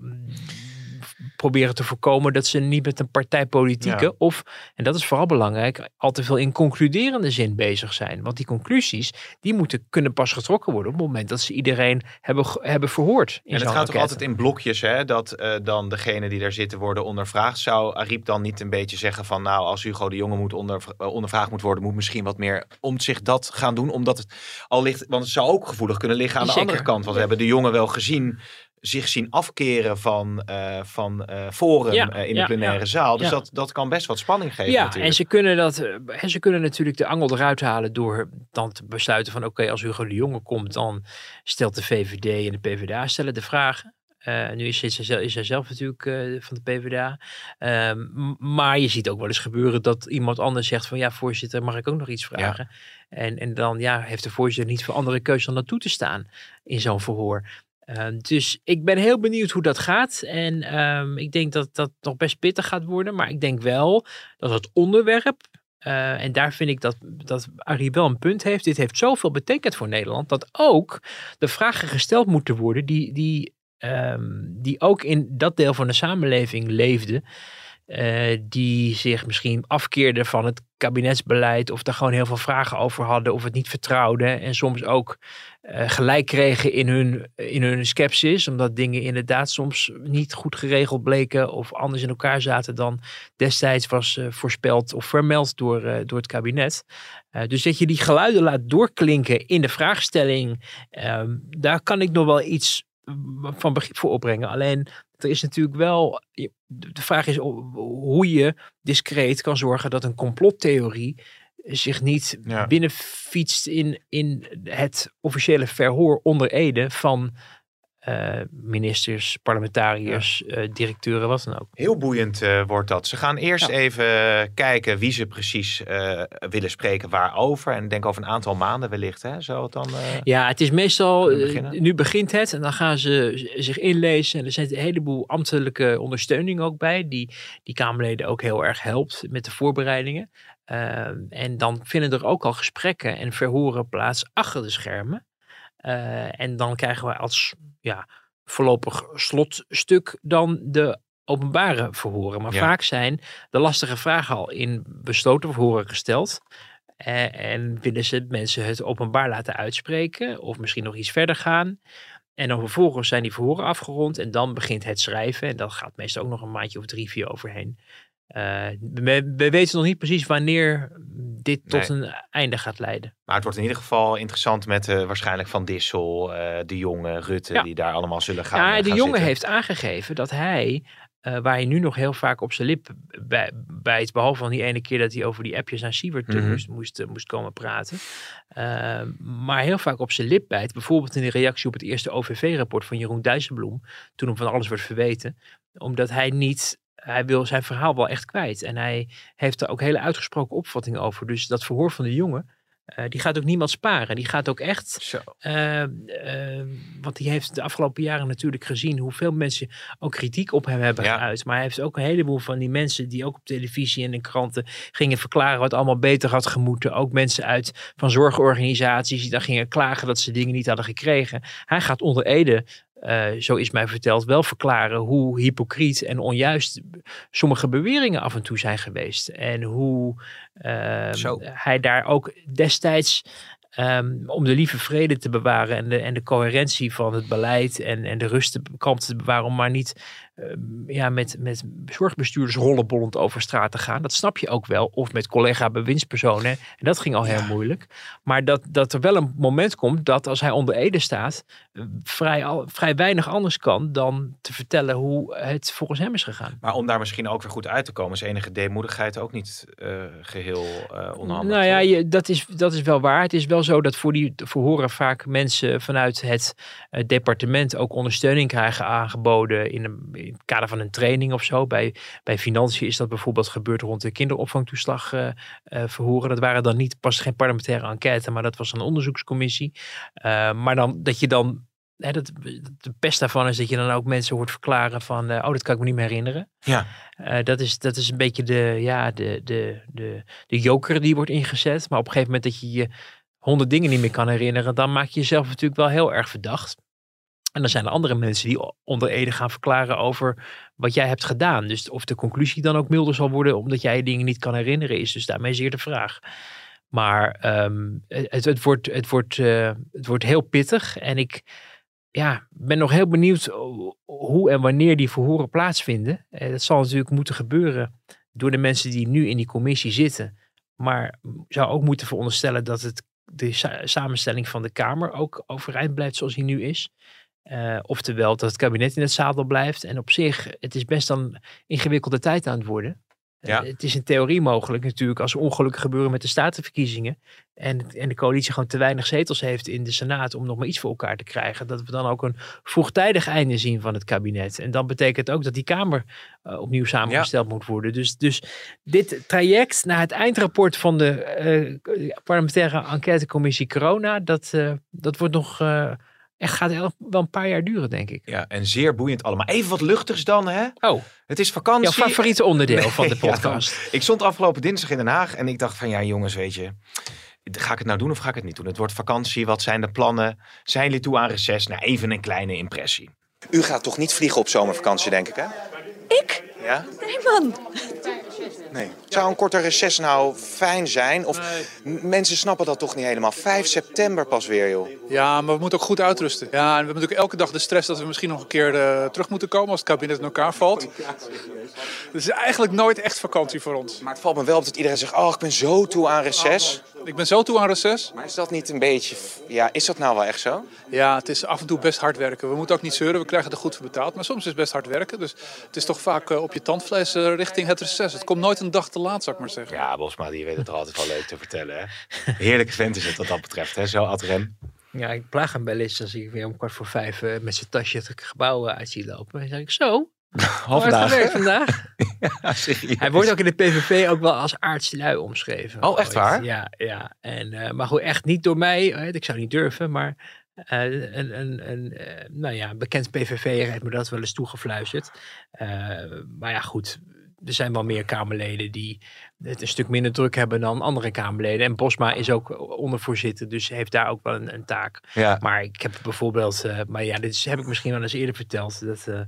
S2: proberen te voorkomen dat ze niet met een partijpolitieke
S3: Ja.
S2: of, en dat is vooral belangrijk, al te veel in concluderende zin bezig zijn. Want die conclusies, die moeten kunnen pas getrokken worden op het moment dat ze iedereen hebben, hebben verhoord.
S3: En het gaat toch
S2: enquête.
S3: altijd in blokjes, hè? Dat eh, dan degene die daar zitten worden ondervraagd. Zou Ariep dan niet een beetje zeggen van, nou, als Hugo de Jonge moet onder, ondervraagd moet worden, moet misschien wat meer om zich dat gaan doen, omdat het al ligt, want het zou ook gevoelig kunnen liggen aan de andere kant. Want we hebben de jongen wel gezien zich zien afkeren van, eh, van eh, Forum
S2: Ja,
S3: eh, in
S2: ja,
S3: de plenaire
S2: ja.
S3: zaal. Dus dat, dat kan best wat spanning geven
S2: Ja,
S3: natuurlijk.
S2: en ze kunnen, dat, en ze kunnen natuurlijk de angel eruit halen door dan te besluiten van oké, als Hugo de Jonge komt, dan stelt de VVD en de PvdA stellen de vragen. Nu is, hij zelf, is hij zelf natuurlijk van de PvdA. Ehm, maar je ziet ook wel eens gebeuren dat iemand anders zegt van ja, voorzitter, mag ik ook nog iets vragen? En, en dan ja, heeft de voorzitter niet veel andere keuze dan naartoe te staan in zo'n verhoor. Ehm, dus ik ben heel benieuwd hoe dat gaat. En ehm, ik denk dat dat nog best pittig gaat worden. Maar ik denk wel dat het onderwerp. eh, en daar vind ik dat, dat Arie wel een punt heeft. Dit heeft zoveel betekend voor Nederland. Dat ook de vragen gesteld moeten worden. Die, die, ehm, die ook in dat deel van de samenleving leefden. Eh, die zich misschien afkeerden van het kabinetsbeleid. Of daar gewoon heel veel vragen over hadden. Of het niet vertrouwden. En soms ook eh, gelijk kregen in hun, in hun scepsis. Omdat dingen inderdaad soms niet goed geregeld bleken. Of anders in elkaar zaten dan destijds was eh, voorspeld of vermeld door, door het kabinet. Dus dat je die geluiden laat doorklinken in de vraagstelling. ehm, daar kan ik nog wel iets van begrip voor opbrengen. Alleen er is natuurlijk wel. De vraag is hoe je discreet kan zorgen dat een complottheorie zich niet
S3: Ja.
S2: binnenfietst in, in het officiële verhoor onder Ede van eh, ministers, parlementariërs, eh, directeuren, wat dan ook.
S3: Heel boeiend eh, wordt dat. Ze gaan eerst
S2: Ja.
S3: even kijken wie ze precies eh, willen spreken waarover. En ik denk over een aantal maanden wellicht. Hè? Zou het dan... eh,
S2: Ja, het is meestal, nu begint het en dan gaan ze zich inlezen. En er zit een heleboel ambtelijke ondersteuning ook bij, die die Kamerleden ook heel erg helpt met de voorbereidingen. Ehm, en dan vinden er ook al gesprekken en verhoren plaats achter de schermen. Eh, en dan krijgen we als ja, voorlopig slotstuk dan de openbare verhoren. Maar
S3: Ja.
S2: vaak zijn de lastige vragen al in besloten verhoren gesteld. Eh, en willen ze mensen het openbaar laten uitspreken of misschien nog iets verder gaan. En dan vervolgens zijn die verhoren afgerond en dan begint het schrijven. En dat gaat meestal ook nog een maandje of drie, vier overheen. Eh, we, we weten nog niet precies wanneer dit tot
S3: Nee.
S2: een einde gaat leiden.
S3: Maar het wordt in ieder geval interessant met eh, waarschijnlijk Van Dissel, eh, De Jonge, Rutte,
S2: Ja.
S3: die daar allemaal zullen gaan
S2: Ja, de
S3: gaan
S2: jongen
S3: zitten.
S2: heeft aangegeven dat hij, waar hij nu nog heel vaak op zijn lip bij, bijt, behalve van die ene keer dat hij over die appjes naar Siewert eh,
S3: Mhm.
S2: moest, moest, moest komen praten, maar heel vaak op zijn lip bijt, bijvoorbeeld in de reactie op het eerste OVV-rapport van Jeroen Dijsselbloem, toen hem van alles werd verweten, omdat hij niet, hij wil zijn verhaal wel echt kwijt en hij heeft er ook hele uitgesproken opvattingen over. Dus dat verhoor van de jongen, eh, die gaat ook niemand sparen. Die gaat ook echt
S3: Zo.
S2: eh, eh, want die heeft de afgelopen jaren natuurlijk gezien hoeveel mensen ook kritiek op hem hebben
S3: Ja.
S2: geuit. Maar hij heeft ook een heleboel van die mensen die ook op televisie en in kranten gingen verklaren wat allemaal beter had gemoeten. Ook mensen uit van zorgorganisaties die dan gingen klagen dat ze dingen niet hadden gekregen. Hij gaat onder Ede, eh, zo is mij verteld, wel verklaren hoe hypocriet en onjuist sommige beweringen af en toe zijn geweest. En hoe eh,
S3: Zo.
S2: hij daar ook destijds Ehm, om de lieve vrede te bewaren en de, en de coherentie van het beleid en, en de rust te, bewaren, om maar niet ehm, ja, met, met zorgbestuurders rollenbollend over straat te gaan. Dat snap je ook wel. Of met collega bewindspersonen. En dat ging al heel moeilijk. Maar dat, dat er wel een moment komt dat als hij onder Ede staat, eh, vrij, al, vrij weinig anders kan dan te vertellen hoe het volgens hem is gegaan.
S3: Maar om daar misschien ook weer goed uit te komen, is enige deemoedigheid ook niet eh, geheel eh onhandig.
S2: Nou ja, je, dat, is, dat is wel waar. Het is wel zo dat voor die verhoren vaak mensen vanuit het departement ook ondersteuning krijgen aangeboden in, een, in het kader van een training of zo. Bij, bij financiën is dat bijvoorbeeld gebeurd rond de kinderopvangtoeslag eh, verhoren. Dat waren dan niet pas geen parlementaire enquête, maar dat was een onderzoekscommissie. Eh, maar dan dat je dan. Hè, dat, de pest daarvan is dat je dan ook mensen hoort verklaren van, eh, oh, dat kan ik me niet meer herinneren.
S3: Ja.
S2: Dat, is, dat is een beetje de, ja, de, de, de, de joker die wordt ingezet. Maar op een gegeven moment dat je je honderd dingen niet meer kan herinneren, dan maak je jezelf natuurlijk wel heel erg verdacht. En dan zijn er andere mensen die onder Ede gaan verklaren over wat jij hebt gedaan. Dus of de conclusie dan ook milder zal worden omdat jij dingen niet kan herinneren, is dus daarmee zeer de vraag. Maar ehm, het, wordt, het, wordt, uh, het wordt heel pittig. En ik ja, ben nog heel benieuwd hoe en wanneer die verhoren plaatsvinden. Uh, dat zal natuurlijk moeten gebeuren door de mensen die nu in die commissie zitten. Maar zou ook moeten veronderstellen dat het, de samenstelling van de Kamer ook overeind blijft zoals die nu is. Uh, oftewel dat het kabinet in het zadel blijft. En op zich, het is best een ingewikkelde tijd aan het worden. Ja. Uh, het is in theorie mogelijk natuurlijk als er ongelukken gebeuren met de statenverkiezingen. En, en de coalitie gewoon te weinig zetels heeft in de Senaat om nog maar iets voor elkaar te krijgen. Dat we dan ook een vroegtijdig einde zien van het kabinet. En dan betekent ook dat die Kamer uh, opnieuw samengesteld ja. moet worden. Dus, dus dit traject naar het eindrapport van de parlementaire enquêtecommissie Corona, dat, dat wordt nog echt gaat wel een paar jaar duren, denk ik.
S3: Ja, en zeer boeiend allemaal. Even wat luchtigs dan, hè?
S2: Oh.
S3: Het is vakantie.
S2: Jouw favoriete onderdeel nee, van de podcast.
S3: Ja, ik stond afgelopen dinsdag in Den Haag en ik dacht van ja, jongens, weet je. Ga ik het nou doen of ga ik het niet doen? Het wordt vakantie. Wat zijn de plannen? Zijn jullie toe aan reces? Nou, even een kleine impressie. U gaat toch niet vliegen op zomervakantie, denk ik, hè?
S7: Ik?
S3: Ja?
S7: Nee, man.
S3: Nee. Zou een korte reces nou fijn zijn? Of mensen snappen dat toch niet helemaal? 5 september pas weer, joh.
S8: Ja, maar we moeten ook goed uitrusten. Ja, en we hebben natuurlijk elke dag de stress dat we misschien nog een keer uh, terug moeten komen als het kabinet in elkaar valt. Het is eigenlijk nooit echt vakantie voor ons.
S3: Maar het valt me wel op dat iedereen zegt, oh, ik ben zo toe aan reces.
S8: Ik ben zo toe aan reces.
S3: Maar is dat niet een beetje, ja, is dat nou wel echt zo?
S8: Ja, het is af en toe best hard werken. We moeten ook niet zeuren, we krijgen er goed voor betaald. Maar soms is het best hard werken. Dus het is toch vaak uh, op je tandvlees uh, richting het reces. Het komt nooit een dag te laat, zou ik maar zeggen.
S3: Ja, Bosma, die weet het er altijd wel leuk te vertellen. Hè? Heerlijke vent is het wat dat betreft, hè? zo ad rem.
S2: Ja, ik plaag hem wel eens als ik weer om kwart voor vijf uh, met zijn tasje het gebouw uit zie lopen. En dan zeg ik, zo,
S3: Half vandaag.
S2: vandaag. ja, Hij wordt ook in de PVV ook wel als aardslui omschreven.
S3: Oh, echt waar?
S2: Ja, ja. En, uh, maar goed, echt niet door mij. Ik zou niet durven, maar uh, een, een, een uh, nou ja, bekend PVV heeft me dat wel eens toegefluisterd. maar ja, goed. Er zijn wel meer Kamerleden die het een stuk minder druk hebben dan andere Kamerleden. En Bosma is ook ondervoorzitter, dus heeft daar ook wel een, een taak.
S3: Ja.
S2: Maar ik heb bijvoorbeeld, maar ja, dit is, heb ik misschien wel eens eerder verteld. Dat, uh,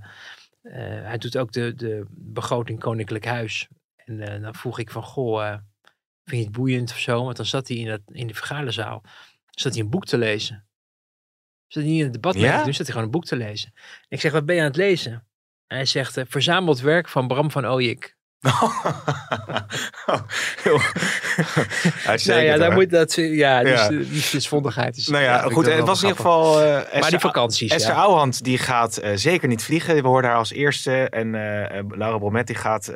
S2: hij doet ook de, de begroting Koninklijk Huis. En uh, dan vroeg ik van, goh, uh, vind je het boeiend of zo? Want dan zat hij in, dat, in de vergaderzaal, zat hij een boek te lezen. Zat hij niet in het debat, ja? nu zat hij gewoon een boek te lezen. En ik zeg, wat ben je aan het lezen? En hij zegt, verzameld werk van Bram van Ooyik.
S3: Oh,
S2: nou ja, daar moet dat, ja, dus ja. die liefdesvondigheid is.
S3: Nou ja, goed, het was in ieder geval. Uh,
S2: maar die vakanties.
S3: Esther
S2: ja.
S3: Ouwehand die gaat uh, zeker niet vliegen. We hoorden haar als eerste. En uh, Laura Bromet die gaat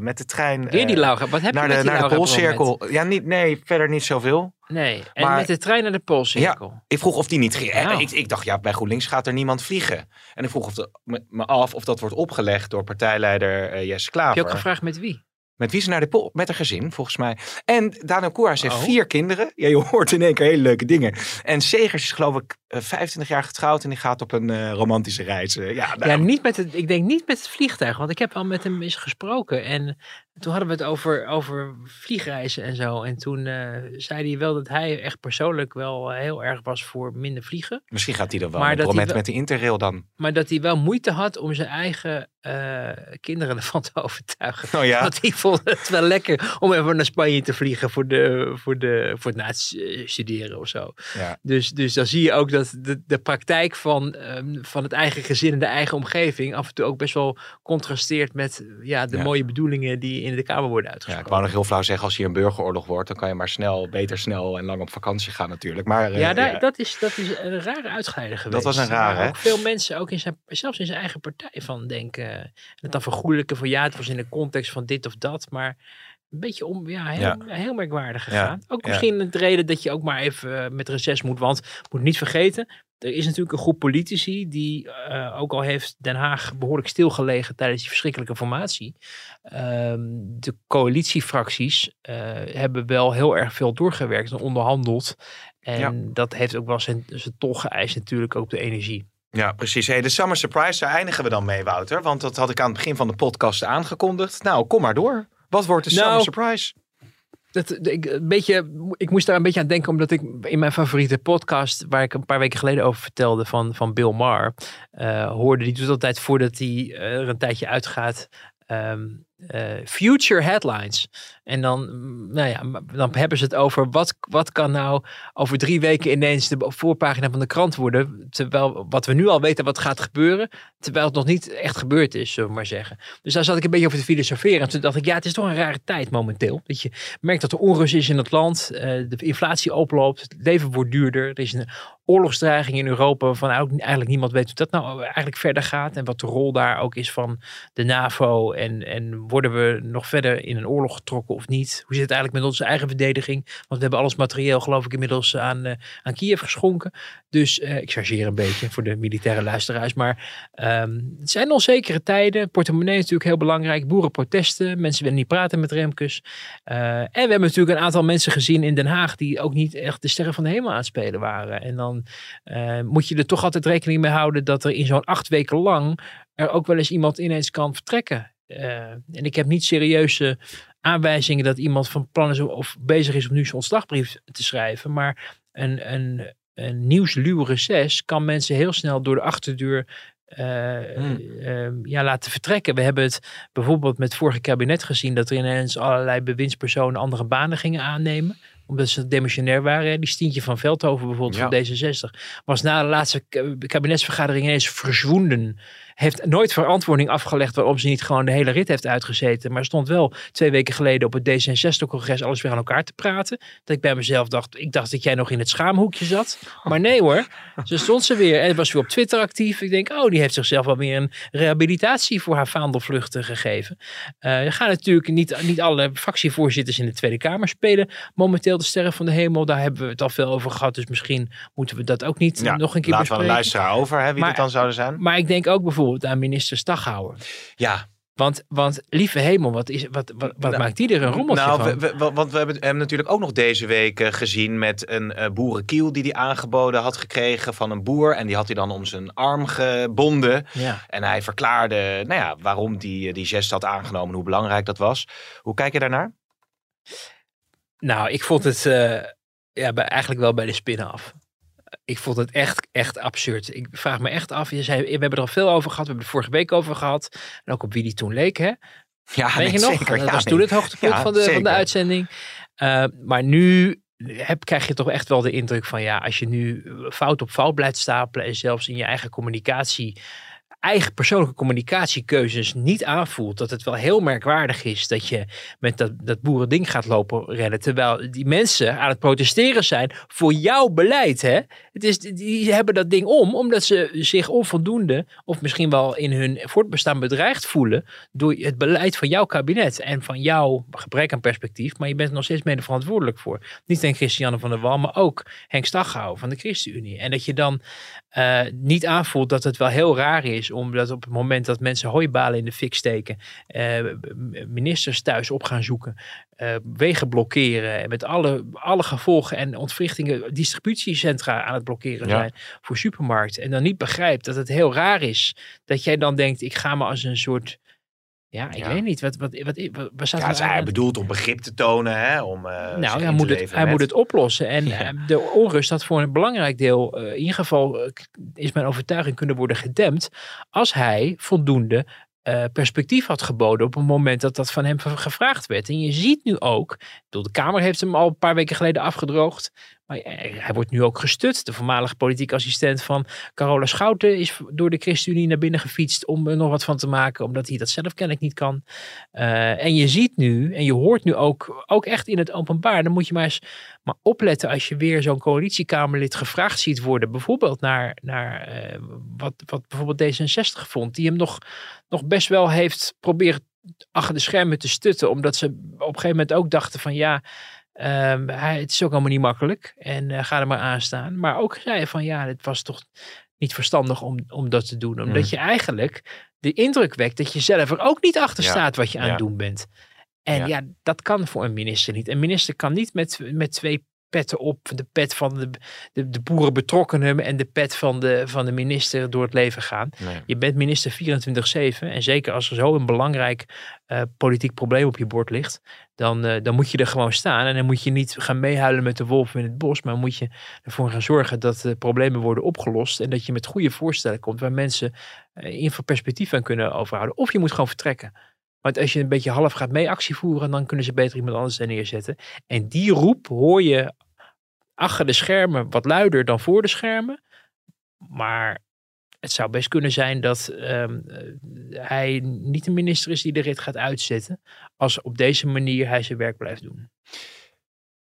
S3: met de trein.
S2: Weer die Laura, wat heb
S3: naar
S2: je
S3: de,
S2: met
S3: naar de Poolcirkel. Ja, niet, nee, verder niet zoveel.
S2: Nee, en maar, met de trein naar de Poolcirkel.
S3: Ja, ik vroeg of die niet ging. Nou. Ik, ik, dacht, ja, bij GroenLinks gaat er niemand vliegen. En ik vroeg of de, me, af of dat wordt opgelegd door partijleider uh, Jesse Klaver.
S2: Heb je ook gevraagd met wie?
S3: Met wie ze naar de pool? Met een gezin, volgens mij. En Daniel Koerhuis heeft oh. vier kinderen. Ja, je hoort in één keer hele leuke dingen. En Segers is geloof ik 25 jaar getrouwd en die gaat op een uh, romantische reis. Uh, ja,
S2: nou. ja, niet met het, ik denk niet met het vliegtuig, want ik heb al met hem eens gesproken. En toen hadden we het over, over vliegreizen en zo. En toen uh, zei hij wel dat hij echt persoonlijk wel heel erg was voor minder vliegen.
S3: Misschien gaat hij dan wel maar een moment wel, met de Interrail dan.
S2: Maar dat hij wel moeite had om zijn eigen kinderen ervan te overtuigen.
S3: Oh ja?
S2: Want die vonden het wel lekker om even naar Spanje te vliegen voor, de, voor, de, voor het na het studeren of zo.
S3: Ja.
S2: Dus, dus dan zie je ook dat de, de praktijk van, um, van het eigen gezin en de eigen omgeving af en toe ook best wel contrasteert met ja, de
S3: Ja.
S2: mooie bedoelingen die in de Kamer worden
S3: Ja,
S2: uitgesproken.
S3: ik wou nog heel flauw zeggen, als hier een burgeroorlog wordt, dan kan je maar snel, beter snel en lang op vakantie gaan natuurlijk. Maar eh,
S2: Ja, daar,
S3: ja.
S2: Dat, is, dat is een rare uitgeleider geweest.
S3: was een rare, hè?
S2: Ook veel mensen, ook in zijn, zelfs in zijn eigen partij, van denken. En het dan vergoedelijken van ja, het was in de context van dit of dat. Maar een beetje om, ja, heel,
S3: Ja.
S2: heel merkwaardig
S3: Ja,
S2: gegaan. Ook misschien de reden dat je ook maar even eh, met reces moet. Want moet niet vergeten, er is natuurlijk een groep politici die, eh, ook al heeft Den Haag behoorlijk stilgelegen tijdens die verschrikkelijke formatie. ehm, de coalitiefracties eh, hebben wel heel erg veel doorgewerkt en onderhandeld. En
S3: Ja.
S2: dat heeft ook wel zijn, zijn tol geëist natuurlijk ook op de energie.
S3: Ja, precies. Hey, de Summer Surprise, daar eindigen we dan mee, Wouter. Want dat had ik aan het begin van de podcast aangekondigd. Nou, kom maar door. Wat wordt de
S2: Nou,
S3: Summer Surprise?
S2: Dat, ik, een beetje, ik moest daar een beetje aan denken, omdat ik in mijn favoriete podcast, waar ik een paar weken geleden over vertelde, van, van Bill Maher, uh, hoorde. Die doet altijd voordat hij uh, er een tijdje uitgaat. Um, uh, future headlines. En dan, mm, nou ja, dan hebben ze het over wat, wat kan nou over drie weken ineens de voorpagina van de krant worden. Terwijl wat we nu al weten wat gaat gebeuren. Terwijl het nog niet echt gebeurd is, zullen we maar zeggen. Dus daar zat ik een beetje over te filosoferen. En toen dacht ik, ja, het is toch een rare tijd momenteel. Dat je merkt dat er onrust is in het land. Uh, de inflatie oploopt. Het leven wordt duurder. Er is een oorlogsdreiging in Europa waarvan eigenlijk niemand weet hoe dat nou eigenlijk verder gaat. En wat de rol daar ook is van de NAVO. En, en worden we nog verder in een oorlog getrokken of niet? Hoe zit het eigenlijk met onze eigen verdediging? Want we hebben alles materieel geloof ik inmiddels aan, uh, aan Kiev geschonken. Dus uh, ik chargeer een beetje voor de militaire luisteraars. Maar um, het zijn onzekere tijden. Portemonnee is natuurlijk heel belangrijk. Boerenprotesten. Mensen willen niet praten met Remkes. Uh, en we hebben natuurlijk een aantal mensen gezien in Den Haag die ook niet echt de sterren van de hemel aan het spelen waren. En dan moet je er toch altijd rekening mee houden dat er in zo'n acht weken lang er ook wel eens iemand ineens kan vertrekken. Uh, en ik heb niet serieuze aanwijzingen dat iemand van plan is of bezig is om nu zijn ontslagbrief te schrijven. Maar een, een, een nieuwsluw reces kan mensen heel snel door de achterdeur uh, hmm. uh, ja, laten vertrekken. We hebben het bijvoorbeeld met het vorige kabinet gezien dat er ineens allerlei bewindspersonen andere banen gingen aannemen omdat ze demissionair waren. Die Stientje van Veldhoven bijvoorbeeld ja. van D66 was na de laatste kabinetsvergadering ineens verzwoenden heeft nooit verantwoording afgelegd waarom ze niet gewoon de hele rit heeft uitgezeten. Maar stond wel twee weken geleden op het D66-congres alles weer aan elkaar te praten. Dat ik bij mezelf dacht, ik dacht dat jij nog in het schaamhoekje zat. Maar nee hoor, ze stond ze weer en was weer op Twitter actief. Ik denk, oh, die heeft zichzelf wel weer een rehabilitatie voor haar vaandelvluchten gegeven. Uh, er gaan natuurlijk niet, niet alle fractievoorzitters in de Tweede Kamer spelen. Momenteel de sterren van de hemel, daar hebben we het al veel over gehad. Dus misschien moeten we dat ook niet
S3: ja,
S2: nog een keer
S3: laten
S2: bespreken.
S3: we een luisteraar over, hè, wie
S2: Maar-
S3: het dan zouden zijn.
S2: Maar ik denk ook bijvoorbeeld aan minister Staghouwer.
S3: Ja,
S2: Want, want lieve hemel, wat, is, wat, wat, wat
S3: Nou,
S2: maakt die er een rommeltje
S3: nou,
S2: van?
S3: we- we- want we hebben, hebben natuurlijk ook nog deze week eh, gezien met een eh, boerenkiel die hij aangeboden had gekregen van een boer. En die had hij dan om zijn arm gebonden.
S2: ja.
S3: En hij verklaarde nou ja, waarom die, die gest had aangenomen, hoe belangrijk dat was. Hoe kijk je daarnaar?
S2: Nou, ik vond het eh, ja, bij, eigenlijk wel bij de spin af. Ik vond het echt, echt absurd. Ik vraag me echt af. Je zei, we hebben er al veel over gehad. We hebben het vorige week over gehad. En ook op wie die toen leek. Hè?
S3: Ja,
S2: Weet
S3: nee,
S2: je nog?
S3: zeker.
S2: dat
S3: Ja,
S2: was toen het hoogtepunt
S3: Ja,
S2: van, de, van de uitzending. Uh, maar nu heb, krijg je toch echt wel de indruk van ja, als je nu fout op fout blijft stapelen en zelfs in je eigen communicatie, eigen persoonlijke communicatiekeuzes niet aanvoelt, dat het wel heel merkwaardig is dat je met dat, dat boerending gaat lopen rennen, terwijl die mensen aan het protesteren zijn voor jouw beleid. Hè? Het is, die hebben dat ding om, omdat ze zich onvoldoende, of misschien wel in hun voortbestaan bedreigd voelen door het beleid van jouw kabinet en van jouw gebrek aan perspectief, maar je bent er nog steeds mede verantwoordelijk voor. Niet alleen Christiane van der Wal, maar ook Henk Staghouwer van de ChristenUnie. En dat je dan uh, niet aanvoelt dat het wel heel raar is, omdat op het moment dat mensen hooibalen in de fik steken, uh, ministers thuis op gaan zoeken, uh, wegen blokkeren en met alle, alle gevolgen en ontwrichtingen distributiecentra aan het blokkeren
S3: Ja.
S2: zijn voor supermarkten. En dan niet begrijpt dat het heel raar is dat jij dan denkt, ik ga me als een soort ja, ik
S3: Ja.
S2: weet niet. Wat, wat, wat, wat, staat
S3: Ja, het hij
S2: aan?
S3: bedoeld om begrip te tonen, hè, om eh,
S2: Nou, hij, moet het, hij moet het oplossen. En
S3: Ja.
S2: eh, de onrust had voor een belangrijk deel, eh, in ieder geval is mijn overtuiging kunnen worden gedempt. Als hij voldoende perspectief had geboden op het moment dat dat van hem gevraagd werd. En je ziet nu ook, ik bedoel, de Kamer heeft hem al een paar weken geleden afgedroogd. Eh, hij wordt nu ook gestut. De voormalige politiek assistent van Carola Schouten is door de ChristenUnie naar binnen gefietst om er nog wat van te maken, omdat hij dat zelf kennelijk niet kan. Eh, en je ziet nu, en je hoort nu ook, ook echt in het openbaar, dan moet je maar eens maar opletten als je weer zo'n coalitiekamerlid gevraagd ziet worden, bijvoorbeeld naar, naar eh, wat, wat bijvoorbeeld D66 vond, die hem nog, nog best wel heeft proberen achter de schermen te stutten, omdat ze op een gegeven moment ook dachten van ja, ehm, hij, het is ook allemaal niet makkelijk en eh, ga er maar aan staan. Maar ook zei van ja, het was toch niet verstandig om, om dat te doen, omdat
S3: Mm.
S2: je eigenlijk de indruk wekt dat je zelf er ook niet achter
S3: Ja,
S2: staat wat je aan
S3: ja.
S2: het doen bent. En
S3: Ja.
S2: ja. dat kan voor een minister niet. Een minister kan niet met, met twee petten op. De pet van de, de, de boerenbetrokkenen en de pet van de, van de minister door het leven gaan.
S3: Nee.
S2: Je bent minister 24-7 en zeker als er zo een belangrijk eh, politiek probleem op je bord ligt, dan, eh, dan moet je er gewoon staan. En dan moet je niet gaan meehuilen met de wolf in het bos, maar moet je ervoor gaan zorgen dat de problemen worden opgelost en dat je met goede voorstellen komt waar mensen eh, in geval perspectief aan kunnen overhouden. Of je moet gewoon vertrekken. Want als je een beetje half gaat mee actie voeren, dan kunnen ze beter iemand anders neerzetten. En die roep hoor je achter de schermen wat luider dan voor de schermen. Maar het zou best kunnen zijn dat ehm, eh, hij niet de minister is die de rit gaat uitzetten. Als op deze manier hij zijn werk blijft doen.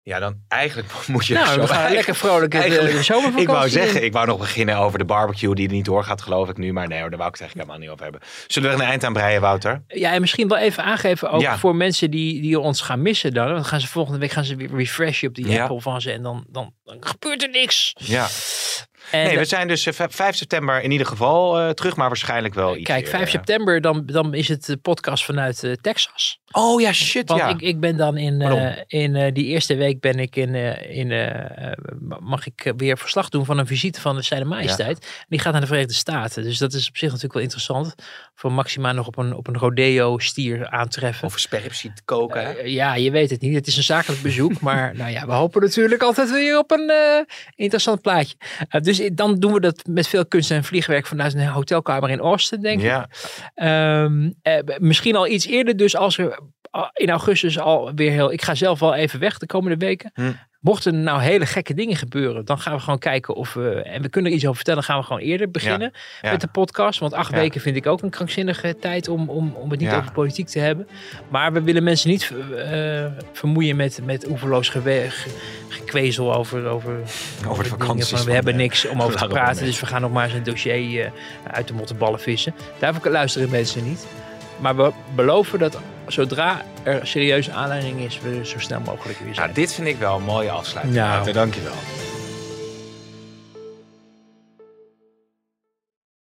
S3: Ja, dan eigenlijk moet je
S2: nou,
S3: zo
S2: we gaan lekker vrolijk de,
S3: eigenlijk-
S2: de zomervakantie
S3: Ik wou zeggen, ik wou nog beginnen over de barbecue die er niet doorgaat, geloof ik nu. Maar nee hoor, daar wou ik het eigenlijk helemaal niet over hebben. Zullen we er een eind aan breien, Wouter?
S2: Ja, en misschien wel even aangeven ook
S3: Ja.
S2: voor mensen die, die ons gaan missen dan. Dan gaan ze volgende week gaan ze weer refreshen op die
S3: Ja.
S2: Apple van ze. En dan, dan, dan gebeurt er niks.
S3: Ja.
S2: En,
S3: nee, we
S2: eh,
S3: zijn dus eh, v- 5 september in ieder geval eh, terug, maar waarschijnlijk wel iets
S2: Kijk, 5 september, dan, dan is het de podcast vanuit eh, Texas.
S3: Oh ja, shit,
S2: Want
S3: ja.
S2: ik, ik ben dan in, eh, in eh, die eerste week ben ik in, eh, in mag ik weer verslag doen van een visite van de Zijne Majesteit. Die gaat naar de Verenigde Staten. Dus dat is op zich natuurlijk wel interessant. Voor Maxima nog op een, op een rodeo stier aantreffen.
S3: Over sperrips ziet koken, hè?
S2: Ja, je weet het niet. Het is een zakelijk bezoek. maar nou ja, we hopen natuurlijk altijd weer op een interessant plaatje. Dus dan doen we dat met veel kunst en vliegwerk vanuit een hotelkamer in Austin, denk ik.
S3: Ja.
S2: Ehm, eh, misschien al iets eerder, dus als er in augustus alweer heel. Ik ga zelf wel even weg de komende weken.
S3: Hm.
S2: Mochten er nou hele gekke dingen gebeuren, dan gaan we gewoon kijken of we. En we kunnen er iets over vertellen, gaan we gewoon eerder beginnen
S3: ja.
S2: met de podcast. Want acht
S3: Ja.
S2: weken vind ik ook een krankzinnige tijd om, om, om het niet over politiek te hebben. Maar we willen mensen niet eh, vermoeien met, met oeverloos gewe- ge- gekwezel over, over,
S3: Over de vakanties.
S2: Van, we hebben
S3: eh,
S2: niks om over te praten. Dus we gaan nog maar eens een dossier eh, uit de mottenballen vissen. Daarvoor luisteren mensen niet. Maar we beloven dat zodra er serieuze aanleiding is, we zo snel mogelijk weer zijn.
S3: Nou, dit vind ik wel een mooie afsluiting.
S2: Nou.
S3: Dank je wel.